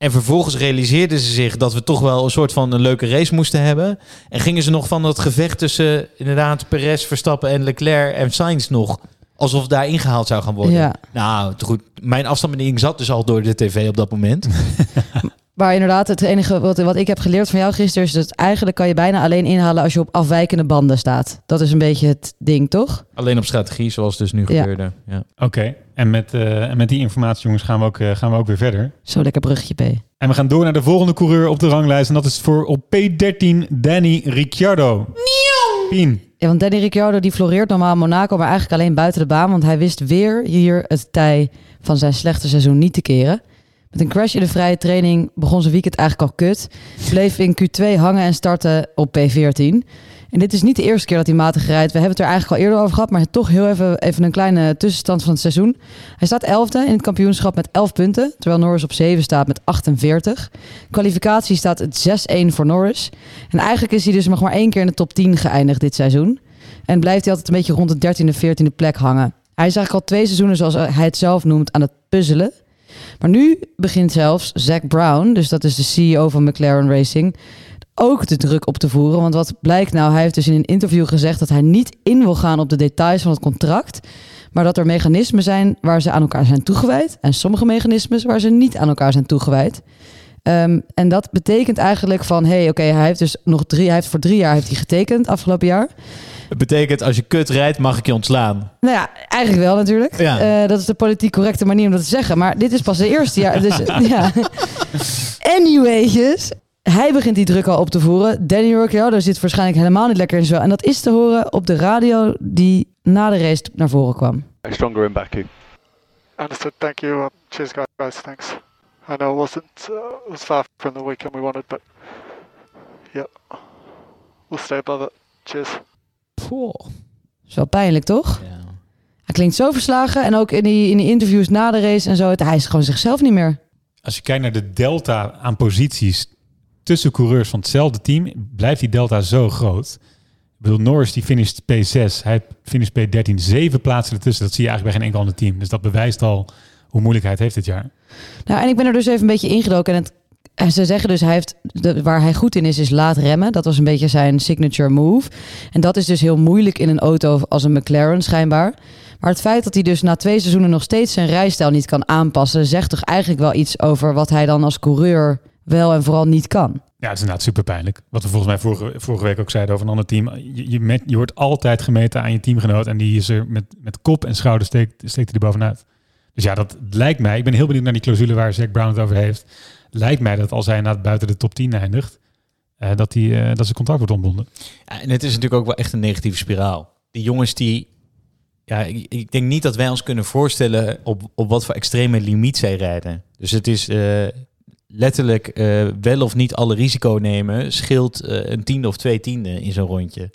En vervolgens realiseerden ze zich dat we toch wel een soort van een leuke race moesten hebben. En gingen ze nog van dat gevecht tussen inderdaad Perez, Verstappen en Leclerc en Sainz nog. Alsof daar ingehaald zou gaan worden. ja. Nou, goed. Mijn afstandsbediening zat dus al door de tv op dat moment. Maar inderdaad, het enige wat, wat ik heb geleerd van jou gisteren is dat eigenlijk kan je bijna alleen inhalen als je op afwijkende banden staat. Dat is een beetje het ding, toch? Alleen op strategie, zoals dus nu Ja. gebeurde. Ja. Oké, en, met, eh, met die informatie jongens gaan we, ook, eh, gaan we ook weer verder. Zo lekker bruggetje, P. En we gaan door naar de volgende coureur op de ranglijst. En dat is voor op P13 Danny Ricciardo. Pien. Ja, want Danny Ricciardo die floreert normaal in Monaco, maar eigenlijk alleen buiten de baan. Want hij wist weer hier het tij van zijn slechte seizoen niet te keren. Met een crash in de vrije training begon zijn weekend eigenlijk al kut. Bleef in Q2 hangen en startte op P14. En dit is niet de eerste keer dat hij matig rijdt. We hebben het er eigenlijk al eerder over gehad, maar toch heel even, even een kleine tussenstand van het seizoen. Hij staat 11e in het kampioenschap met 11 punten, terwijl Norris op 7 staat met 48. Kwalificatie staat het 6-1 voor Norris. En eigenlijk is hij dus nog maar één keer in de top 10 geëindigd dit seizoen. En blijft hij altijd een beetje rond de 13e, 14e plek hangen. Hij is eigenlijk al twee seizoenen, zoals hij het zelf noemt, aan het puzzelen. Maar nu begint zelfs Zack Brown, dus dat is de CEO van McLaren Racing, ook de druk op te voeren. Want wat blijkt nou, hij heeft dus in een interview gezegd dat hij niet in wil gaan op de details van het contract. Maar dat er mechanismen zijn waar ze aan elkaar zijn toegewijd. En sommige mechanismes waar ze niet aan elkaar zijn toegewijd. Ehm, en dat betekent eigenlijk van, hé, hey, oké, hij heeft dus nog drie, hij heeft voor drie jaar heeft hij getekend afgelopen jaar. Het betekent, als je kut rijdt, mag ik je ontslaan. Nou ja, eigenlijk wel natuurlijk. Ja. Eh, dat is de politiek correcte manier om dat te zeggen. Maar dit is pas de eerste jaar. Dus ja. Anyway's, hij begint die druk al op te voeren. Danny Ricciardo zit waarschijnlijk helemaal niet lekker in zo. En dat is te horen op de radio die na de race naar voren kwam. Stronger in Baku. Understood. Thank you. Uh, cheers, guys. guys. Thanks. I know it wasn't uh, it was far from the weekend we wanted, but yeah, we'll stay above it. Cheers. Is wel pijnlijk, toch? Hij klinkt zo verslagen. En ook in die, in die interviews na de race en zo. het- Hij is gewoon zichzelf niet meer. Als je kijkt naar de delta aan posities tussen coureurs van hetzelfde team, blijft die delta zo groot. Ik bedoel, Norris die finisht P6, hij finisht P13, zeven plaatsen ertussen. Dat zie je eigenlijk bij geen enkel ander team. Dus dat bewijst al hoe moeilijk hij het heeft dit jaar. Nou, en ik ben er dus even een beetje ingedoken. En, het, en ze zeggen dus, hij heeft, waar hij goed in is, is laat remmen. Dat was een beetje zijn signature move. En dat is dus heel moeilijk in een auto als een McLaren schijnbaar. Maar het feit dat hij dus na twee seizoenen nog steeds zijn rijstijl niet kan aanpassen... zegt toch eigenlijk wel iets over wat hij dan als coureur wel en vooral niet kan. Ja, het is inderdaad super pijnlijk. Wat we volgens mij vorige, vorige week ook zeiden over een ander team. Je, je wordt altijd gemeten aan je teamgenoot. En die is er met, met kop en schouder steekt, steekt hij er bovenuit. Dus ja, dat lijkt mij. Ik ben heel benieuwd naar die clausule waar Zack Brown het over heeft. Lijkt mij dat als hij inderdaad buiten de top 10 eindigt. eh, dat, hij, eh, dat zijn contract wordt ontbonden. Ja, en het is natuurlijk ook wel echt een negatieve spiraal. Die jongens die... Ja, ik, ik denk niet dat wij ons kunnen voorstellen op, op wat voor extreme limiet zij rijden. Dus het is eh, letterlijk eh, wel of niet alle risico nemen... scheelt een tiende of twee tienden in zo'n rondje.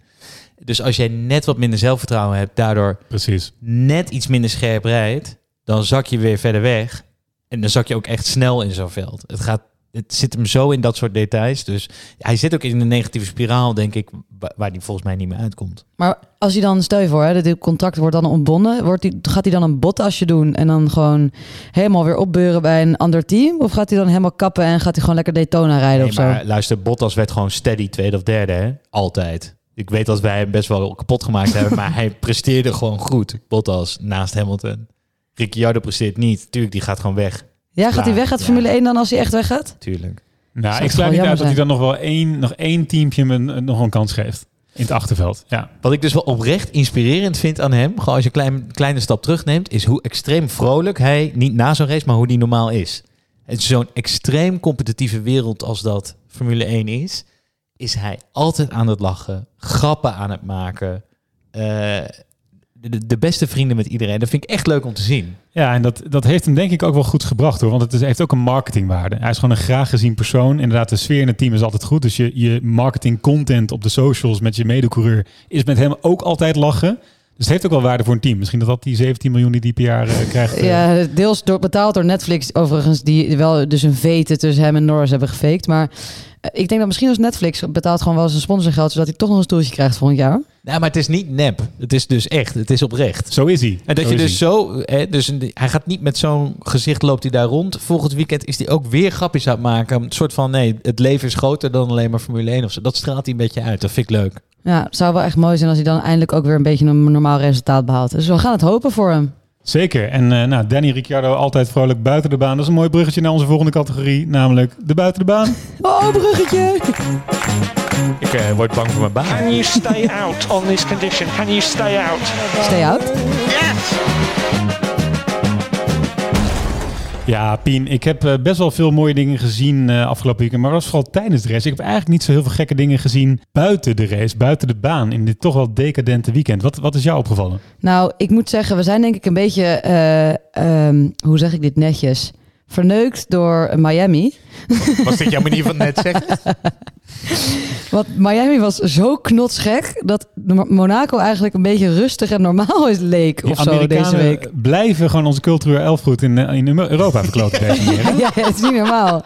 Dus als jij net wat minder zelfvertrouwen hebt... daardoor Precies. net iets minder scherp rijdt... dan zak je weer verder weg. En dan zak je ook echt snel in zo'n veld. Het gaat het zit hem zo in dat soort details. Dus hij zit ook in een negatieve spiraal, denk ik, wa- waar hij volgens mij niet meer uitkomt. Maar als hij dan, stel je voor, hè, dit contract wordt dan ontbonden, wordt die, gaat hij dan een botasje doen en dan gewoon helemaal weer opbeuren bij een ander team? Of gaat hij dan helemaal kappen en gaat hij gewoon lekker Daytona rijden Nee, of zo? maar luister, Bottas werd gewoon steady tweede of derde, hè? Altijd. Ik weet dat wij hem best wel kapot gemaakt hebben, maar hij presteerde gewoon goed. Bottas naast Hamilton. Ricciardo presteert niet. Tuurlijk, die gaat gewoon weg. Ja, gaat hij weg uit Ja. Formule 1 dan als hij echt weggaat? Tuurlijk. Nou, ik sluit niet uit dat hij dan nog wel één, nog één teampje hem een, nog een kans geeft. In het achterveld. Ja. Wat ik dus wel oprecht inspirerend vind aan hem, gewoon als je een klein, kleine stap terugneemt, is hoe extreem vrolijk hij, niet na zo'n race, maar hoe die normaal is. Het is zo'n extreem competitieve wereld als dat Formule 1 is, is hij altijd aan het lachen, grappen aan het maken. eh, de, de beste vrienden met iedereen. Dat vind ik echt leuk om te zien. Ja, en dat, dat heeft hem denk ik ook wel goed gebracht hoor. Want het is, heeft ook een marketingwaarde. Hij is gewoon een graag gezien persoon. Inderdaad, de sfeer in het team is altijd goed. Dus je, je marketing content op de socials met je medecoureur is met hem ook altijd lachen. Dus het heeft ook wel waarde voor een team. Misschien dat dat die 17 miljoen die die per jaar eh, krijgt. eh, Ja, deels door, betaald door Netflix overigens, die wel dus een vete tussen hem en Norris hebben gefaked. Maar eh, ik denk dat misschien als Netflix betaalt gewoon wel zijn sponsorgeld, zodat hij toch nog een stoeltje krijgt volgend jaar. Nou, maar het is niet nep. Het is dus echt. Het is oprecht. Zo is hij. En dat Zo je dus hij. zo, hè, dus een- hij gaat niet met zo'n gezicht loopt hij daar rond. Volgend weekend is hij ook weer grapjes aan het maken. Een soort van, nee, het leven is groter dan alleen maar Formule 1 of zo. Dat straalt hij een beetje uit. Dat vind ik leuk. Ja, het zou wel echt mooi zijn als hij dan eindelijk ook weer een beetje een normaal resultaat behaalt. Dus we gaan het hopen voor hem. Zeker. En eh, nou, Danny Ricciardo altijd vrolijk buiten de baan. Dat is een mooi bruggetje naar onze volgende categorie. Namelijk de buiten de baan. Oh, bruggetje! Ik eh, word bang voor mijn baan. Can you stay out on this condition? Can you stay out? Stay out. Ja, Pien, ik heb eh, best wel veel mooie dingen gezien eh, afgelopen weekend. Maar dat was vooral tijdens de race. Ik heb eigenlijk niet zo heel veel gekke dingen gezien buiten de race, buiten de baan. In dit toch wel decadente weekend. Wat, wat is jou opgevallen? Nou, ik moet zeggen, we zijn denk ik een beetje, eh, ehm, hoe zeg ik dit netjes, verneukt door Miami. Was dit jouw manier van net zeggen? Want Miami was zo knotsgek dat Monaco eigenlijk een beetje rustig en normaal is leek of zo deze week. blijven gewoon onze cultureel erfgoed in, eh, in Europa verkloten. deze manier, hè? Ja, het is niet normaal.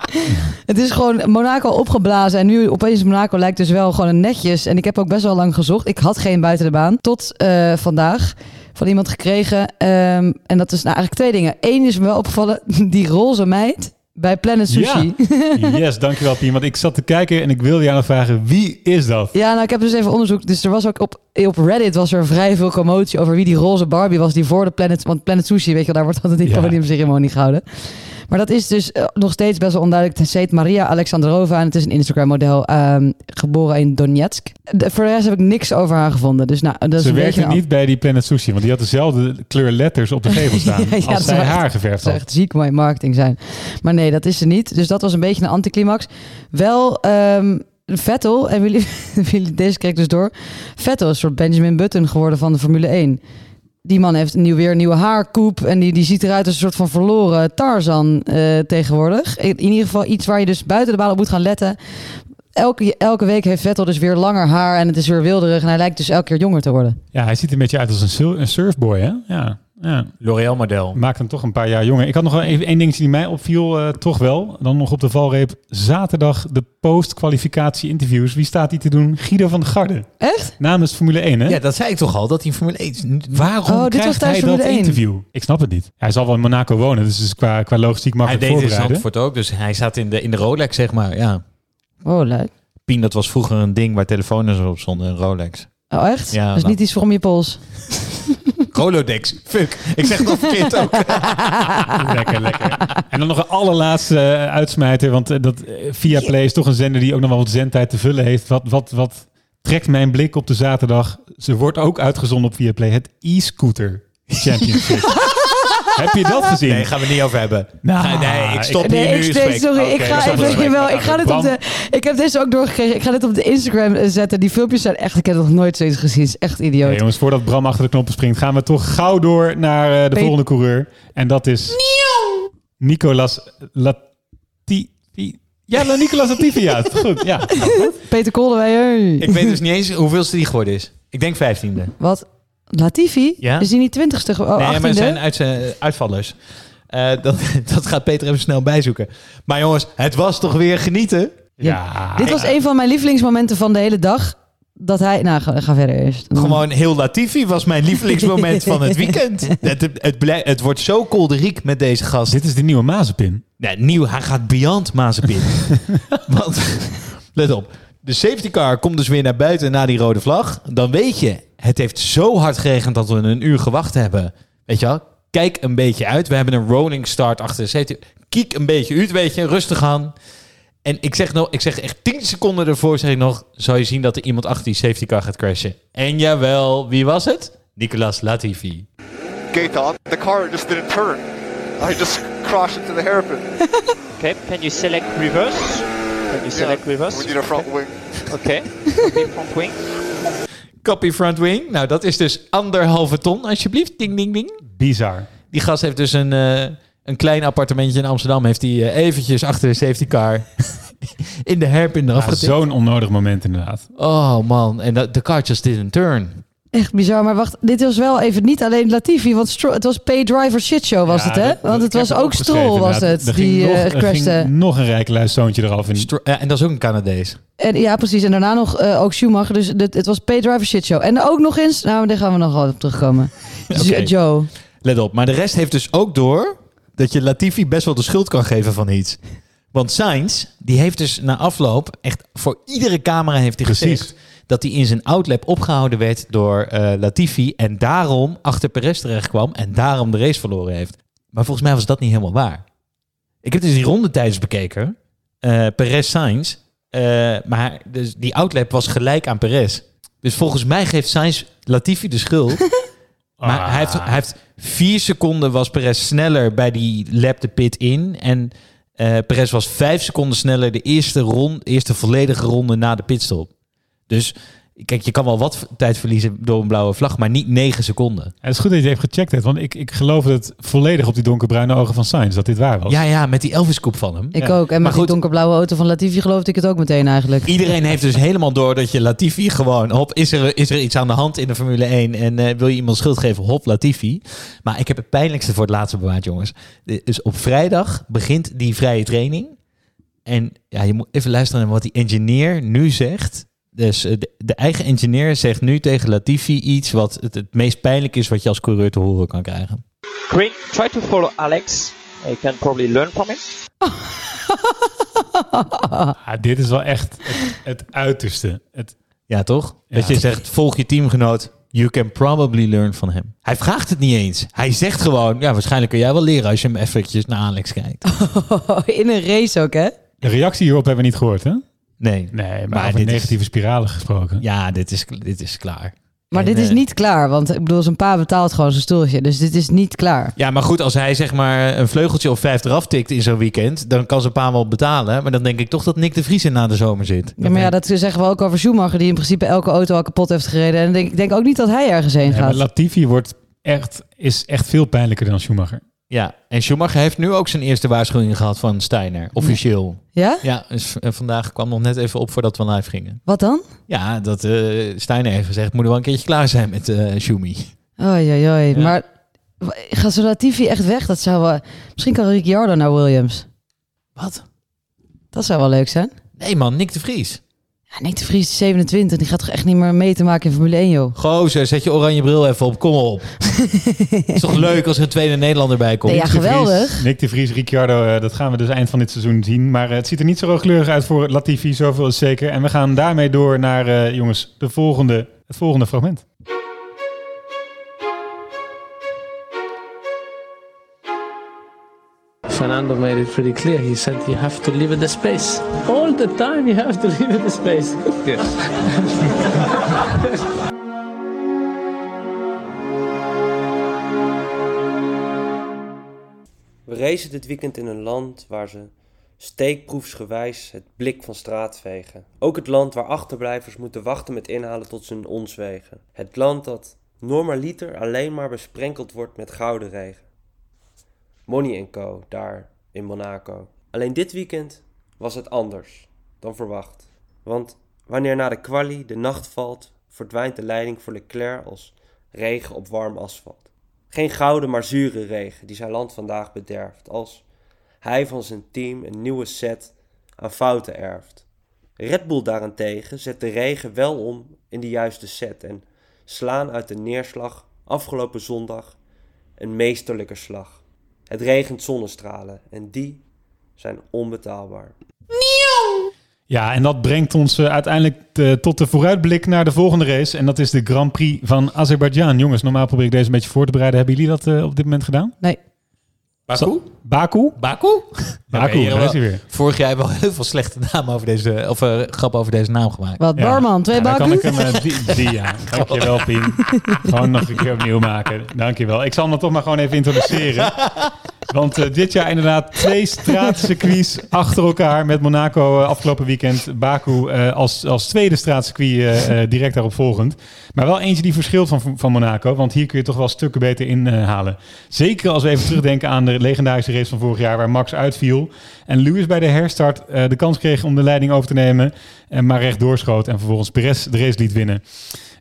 Het is gewoon Monaco opgeblazen en nu opeens Monaco lijkt dus wel gewoon een netjes. En ik heb ook best wel lang gezocht. Ik had geen buiten de baan tot eh, vandaag. Van iemand gekregen. Ehm, en dat is nou eigenlijk twee dingen. Eén is me wel opgevallen, die roze meid bij Planet Sushi. Ja. Yes, dankjewel Pien. Want ik zat te kijken en ik wilde jou nog vragen, wie is dat? Ja, nou ik heb dus even onderzoek. Dus er was ook op, op Reddit was er vrij veel commotie over wie die roze Barbie was die voor de Planet, want Planet Sushi, weet je, wel, daar wordt altijd die Ja. podiumceremonie gehouden. Maar dat is dus eh, nog steeds best wel onduidelijk. Het heet Maria Alexandrova en het is een Instagram-model ehm, geboren in Donetsk. De, voor de rest heb ik niks over haar gevonden. Dus nou, dat is Ze werkte niet bij die Planet Sushi, want die had dezelfde kleur letters op de gevel staan Ja, ja, dat als zij echt- haar geverfd Het zou had. echt ziek mooi marketing zijn. Maar nee, dat is ze niet. Dus dat was een beetje een anticlimax. Wel ehm, Vettel, en jullie, jullie, deze kreeg dus door. Vettel is een soort Benjamin Button geworden van de Formule 1. Die man heeft nieuw, weer een nieuwe haarkoep. En die, die ziet eruit als een soort van verloren Tarzan eh, tegenwoordig. In, ieder geval iets waar je dus buiten de baan op moet gaan letten. Elke, elke week heeft Vettel dus weer langer haar en het is weer wilderig. En hij lijkt dus elke keer jonger te worden. Ja, hij ziet er een beetje uit als een surfboy, hè? Ja, ja. L'Oreal model. Maakt hem toch een paar jaar jonger. Ik had nog wel even één dingetje die mij opviel, eh, toch wel. Dan nog op de valreep. Zaterdag de post-kwalificatie interviews. Wie staat die te doen? Guido van der Garde. Echt? Namens Formule 1, hè? Ja, dat zei ik toch al, dat die Formule 1... Waarom Oh, dit was krijgt hij dat Formule 1? interview? Ik snap het niet. Hij zal wel in Monaco wonen, dus het is qua, qua logistiek Hij makkelijk deed in voorbereiden. Zandvoort ook, dus hij zat in de, in de Rolex, zeg maar. Ja. Oh, leuk. Pien, dat was vroeger een ding waar telefoons op stonden, een Rolex. Oh, echt? Ja, dat is nou. niet iets voor om je pols. Rolodex. Fuck, ik zeg het al verkeerd ook. lekker, lekker. En dan nog een allerlaatste eh, uitsmijter, want eh, dat eh, Viaplay is toch een zender die ook nog wel wat zendtijd te vullen heeft. Wat, wat, wat trekt mijn blik op de zaterdag? Ze wordt ook uitgezonden op Viaplay. Het e-scooter championship. Heb je dat gezien? Nee, gaan we het niet over hebben. Nou, nee, ik stop Nee, hier nu. ik, sorry, ik ga even, gesprek. ik ga dit op de, ik heb deze ook doorgekregen. Ik ga dit op de Instagram eh, zetten. Die filmpjes zijn echt, ik heb nog nooit zoiets gezien. Het is echt idioot. Nee, jongens, voordat Bram achter de knoppen springt, gaan we toch gauw door naar eh, de Pe- volgende coureur. En dat is Nicolas Latifi. Ja, nou, Nicolas Latifi, ja. Goed, ja. Peter Kolderweijer. Ik weet dus niet eens hoeveelste die geworden is. Ik denk vijftiende. Wat? Latifi? Ja? Is die niet twintigste? Oh, nee, maar het 18e? zijn uit, zijn uitvallers. Eh, dat, dat gaat Peter even snel bijzoeken. Maar jongens, het was toch weer genieten? Ja. Dit was een van mijn lievelingsmomenten van de hele dag. Dat hij... Nou, ga, ga verder eerst. Gewoon heel Latifi was mijn lievelingsmoment van het weekend. Het, het, het, blij- het wordt zo kolderiek met deze gast. Dit is de nieuwe Mazepin. Nee, nieuw, hij gaat beyond Mazepin. Want, let op. De safety car komt dus weer naar buiten na die rode vlag. Dan weet je, het heeft zo hard geregend dat we een uur gewacht hebben. Weet je wel? Kijk een beetje uit. We hebben een rolling start achter de safety. Kiek een beetje uit, weet je. Rustig aan. En ik zeg, nog, ik zeg echt 10 seconden ervoor, zeg ik nog... zou je zien dat er iemand achter die safety car gaat crashen. En jawel, wie was het? Nicolas Latifi. Gaetan, the car just didn't turn. I just crashed into the hairpin. Okay, can you select reverse? Can you select reverse? We need a front wing. Okay, okay front wing. Copy front wing. Nou, dat is dus anderhalve ton, alsjeblieft. Ding, ding, ding. Bizar. Die gast heeft dus een, eh, een klein appartementje in Amsterdam. Heeft hij eh, eventjes achter de safety car in de hairpin eraf Ja, getikt. Zo'n onnodig moment inderdaad. Oh man, en dat- de car just didn't turn. Echt bizar. Maar wacht, dit was wel even niet alleen Latifi. Want Stroll- het was pay driver shitshow was Ja, het, hè? Want het was ook Stroll, was het, Er ging die nog, crashte. ging nog een rijke zoontje eraf. En Stro- eh, en dat is ook een Canadees. En, ja, precies. En daarna nog eh, ook Schumacher. Dus dit, het was pay driver shitshow. En ook nog eens... Nou, daar gaan we nog wel op terugkomen. Joe. Let op, maar de rest heeft dus ook door dat je Latifi best wel de schuld kan geven van iets. Want Sainz, die heeft dus na afloop echt voor iedere camera heeft hij Precies. gezegd dat hij in zijn outlap opgehouden werd door eh, Latifi en daarom achter Perez terecht kwam en daarom de race verloren heeft. Maar volgens mij was dat niet helemaal waar. Ik heb dus die rondetijdens bekeken, eh Perez Sainz, eh, maar dus die outlap was gelijk aan Perez. Dus volgens mij geeft Sainz Latifi de schuld. Maar Ah. hij, heeft, hij heeft vier seconden was Perez sneller bij die lap de pit in. En eh Perez was vijf seconden sneller de eerste, rond, eerste volledige ronde na de pitstop. Dus kijk, je kan wel wat tijd verliezen door een blauwe vlag, maar niet negen seconden. Het is goed dat je het even gecheckt hebt, want ik, ik geloof het volledig op die donkerbruine ogen van Sainz dat dit waar was. Ja, ja, met die Elvis-koep van hem. Ik Ja. ook. En Maar met die donkerblauwe auto van Latifi geloofde ik het ook meteen eigenlijk. Iedereen heeft dus helemaal door dat je Latifi gewoon... Hop, is er, is er iets aan de hand in de Formule 1 en eh, wil je iemand schuld geven? Hop, Latifi. Maar ik heb het pijnlijkste voor het laatste bewaard, jongens. Dus op vrijdag begint die vrije training. En ja, je moet even luisteren naar wat die engineer nu zegt. Dus eh, de, de eigen engineer zegt nu tegen Latifi iets wat het, het meest pijnlijk is wat je als coureur te horen kan krijgen. Green, try to follow Alex. You can probably learn from him. Ah, dit is wel echt het, het uiterste. Het, Ja, toch? Ja. Dat je zegt, volg je teamgenoot. You can probably learn from him. Hij vraagt het niet eens. Hij zegt gewoon, ja, waarschijnlijk kun jij wel leren als je hem eventjes naar Alex kijkt. In een race ook, hè? de reactie hierop hebben we niet gehoord, hè? Nee. Nee, maar, Maar over dit is- negatieve spiralen gesproken. Ja, dit is, dit is klaar. Maar En, dit is eh, niet klaar, want ik bedoel, zijn pa betaalt gewoon zijn stoeltje. Dus dit is niet klaar. Ja, maar goed, als hij zeg maar een vleugeltje of vijf eraf tikt in zo'n weekend, dan kan zijn pa wel betalen. Maar dan denk ik toch dat Nick de Vries er na de zomer zit. Ja, maar ja, dat zeggen we ook over Schumacher, die in principe elke auto al kapot heeft gereden. En ik denk, ik denk ook niet dat hij ergens heen Ja, maar gaat. Latifi wordt echt, is echt veel pijnlijker dan Schumacher. Ja, en Schumacher heeft nu ook zijn eerste waarschuwing gehad van Steiner, officieel. Ja? Ja, dus eh, vandaag kwam nog net even op voordat we live gingen. Wat dan? Ja, dat eh Steiner heeft gezegd, moet er wel een keertje klaar zijn met eh Schumi. Oei, oei, oei. Ja. Maar gaat zo Latifi echt weg? Dat zou wel... Misschien kan Ricciardo naar Williams. Wat? Dat zou wel leuk zijn. Nee man, Nick de Vries. Ja, Nick de Vries is 27. Die gaat toch echt niet meer mee te maken in Formule 1, joh. Gozer, zet je oranje bril even op, kom op. is toch leuk als er een tweede Nederlander bij komt? Nee, ja, Nick de Vries- geweldig. Nick de Vries, Ricciardo, eh, dat gaan we dus eind van dit seizoen zien. Maar eh, het ziet er niet zo rooskleurig uit voor Latifi, zoveel is zeker. En we gaan daarmee door naar, eh, jongens, de volgende, het volgende fragment. Fernando made it pretty clear. He said you have to leave it the space. All the time you have to leave it the space. We racen dit weekend in een land waar ze steekproefsgewijs het blik van straat vegen. Ook het land waar achterblijvers moeten wachten met inhalen tot ze in ons wegen. Het land dat normaliter alleen maar besprenkeld wordt met gouden regen. Money Co. daar in Monaco. Alleen dit weekend was het anders dan verwacht. Want wanneer na de kwalie de nacht valt, verdwijnt de leiding voor Leclerc als regen op warm asfalt. Geen gouden, maar zure regen die zijn land vandaag bederft, als hij van zijn team een nieuwe set aan fouten erft. Red Bull daarentegen zet de regen wel om in de juiste set en slaan uit de neerslag afgelopen zondag een meesterlijke slag. Het regent zonnestralen en die zijn onbetaalbaar. Ja, en dat brengt ons eh, uiteindelijk tot de vooruitblik naar de volgende race. En dat is de Grand Prix van Azerbeidzjan. Jongens, normaal probeer ik deze een beetje voor te bereiden. Hebben jullie dat eh, op dit moment gedaan? Nee. Baku? Baku? Baku? Baku, Oké, daar is hij weer. Vorig jaar hebben we heel veel slechte namen over deze, of eh, grappen over deze naam gemaakt. Wat, barman, twee Ja, dan kan ik hem, eh, die, die, ja. Dankjewel, Pien. Gewoon nog een keer opnieuw maken. Dankjewel. Ik zal hem dan toch maar gewoon even introduceren. Want eh, dit jaar inderdaad twee straatcircuits achter elkaar met Monaco eh, afgelopen weekend. Baku eh, als, als tweede straatcircuit direct daarop volgend. Maar wel eentje die verschilt van, van Monaco. Want hier kun je toch wel stukken beter inhalen. Zeker als we even terugdenken aan de legendarische race van vorig jaar waar Max uitviel. En Lewis bij de herstart de kans kreeg om de leiding over te nemen. En maar recht doorschoot en vervolgens Perez de race liet winnen.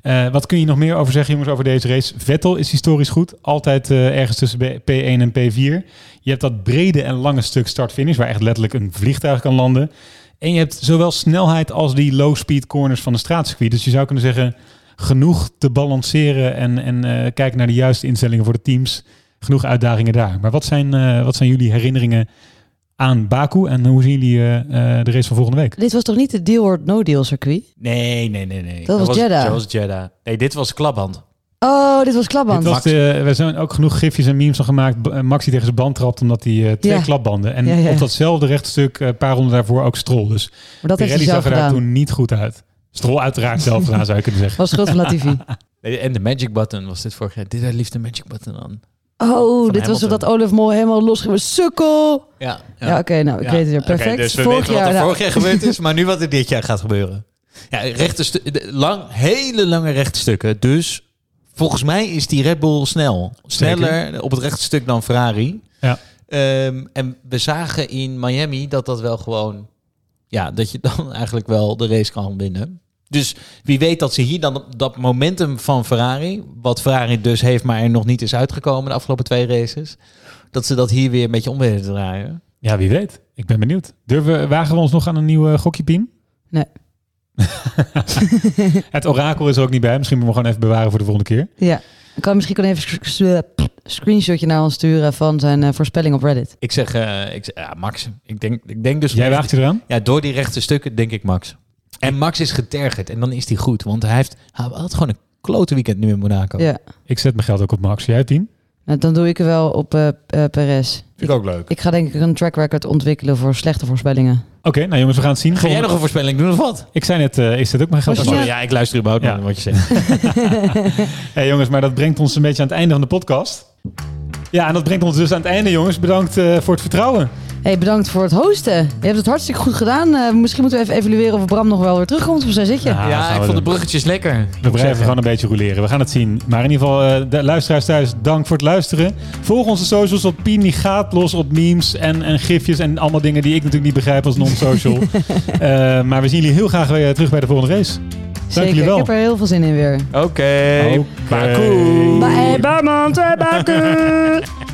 Eh, wat kun je nog meer over zeggen, jongens, over deze race? Vettel is historisch goed. Altijd eh, ergens tussen B- P1 en P4. Je hebt dat brede en lange stuk start-finish, waar echt letterlijk een vliegtuig kan landen. En je hebt zowel snelheid als die low-speed corners van de straatcircuit. Dus je zou kunnen zeggen, genoeg te balanceren en, en eh, kijken naar de juiste instellingen voor de teams. Genoeg uitdagingen daar. Maar wat zijn, wat zijn jullie herinneringen aan Baku en hoe zien jullie eh, eh, de race van volgende week? Dit was toch niet de deal or no deal circuit? Nee, nee, nee, nee. Dat was Jeddah. Dat was Jeddah. Nee, dit was klapband. Oh, dit was klapband. Dit was de, we zijn ook genoeg gifjes en memes van gemaakt. B- eh, Max die tegen zijn band trapt omdat hij eh, twee Ja. klapbanden. En Ja, ja. op datzelfde rechtstuk, eh, een paar ronden daarvoor, ook Stroll. Dus Maar dat Pirelli zelf zag er daar toen niet goed uit. Stroll uiteraard zelf gedaan, zou je kunnen zeggen. Was schuld van Latifi. Nee, En de magic button was dit vorig jaar. Dit had liefst de magic button aan. Oh, Van dit was Hamilton. dat Olaf Mol helemaal losging. Sukkel! Ja, Ja, oké, nou, ik weet het weer. Perfect. dus we Vorig weten wat jaar, er nou. vorig jaar gebeurd is, maar nu wat er dit jaar gaat gebeuren. Ja, rechte lang, hele lange rechtstukken. Dus volgens mij is die Red Bull snel. Sneller op het rechtstuk dan Ferrari. Ja. Ehm, en we zagen in Miami dat dat wel gewoon... Ja, dat je dan eigenlijk wel de race kan winnen. Dus wie weet dat ze hier dan dat momentum van Ferrari... wat Ferrari dus heeft, maar er nog niet is uitgekomen de afgelopen twee races... dat ze dat hier weer een beetje om willen draaien. Ja, wie weet. Ik ben benieuwd. Durven we, wagen we ons nog aan een nieuwe gokje, Pien? Nee. Het orakel is er ook niet bij. Misschien moeten we gewoon even bewaren voor de volgende keer. Ja. Ik kan misschien even een s- screenshotje naar ons sturen van zijn eh, voorspelling op Reddit. Ik zeg, eh, ik zeg ja, Max. Ik denk, ik denk dus... Jij waagt je eraan? Ja, door die rechte stukken denk ik Max. En Max is getergerd en dan is hij goed. Want hij heeft, hij had gewoon een klote weekend nu in Monaco. Ja. Ik zet mijn geld ook op Max. Jij tien? Nou, dan doe ik er wel op eh eh, Perez. Vind ik ook leuk. Ik ga denk ik een track record ontwikkelen voor slechte voorspellingen. Oké, nou jongens, we gaan het zien. Ga jij nog een voorspelling doen of wat? Ik zei net, eh, ik zet ook mijn geld net- Ja, ik luister überhaupt Ja. naar wat je zegt. Hey jongens, maar dat brengt ons een beetje aan het einde van de podcast. Ja, en dat brengt ons dus aan het einde, jongens. Bedankt eh, voor het vertrouwen. Hey, bedankt voor het hosten. Je hebt het hartstikke goed gedaan. Eh, misschien moeten we even evalueren of Bram nog wel weer terugkomt. Of zo zit je? Ja, ik vond de bruggetjes lekker. We blijven gewoon een beetje roleren. We gaan het zien. Maar in ieder geval, eh, de luisteraars thuis, dank voor het luisteren. Volg onze socials op Pini gaat los op memes en, en gifjes en allemaal dingen die ik natuurlijk niet begrijp als non-social. Eh, maar we zien jullie heel graag weer terug bij de volgende race. Dank Zeker. jullie Ik wel. heb er heel veel zin in weer. Oké. Baku. Bye, Bye, man. Bye, Baku.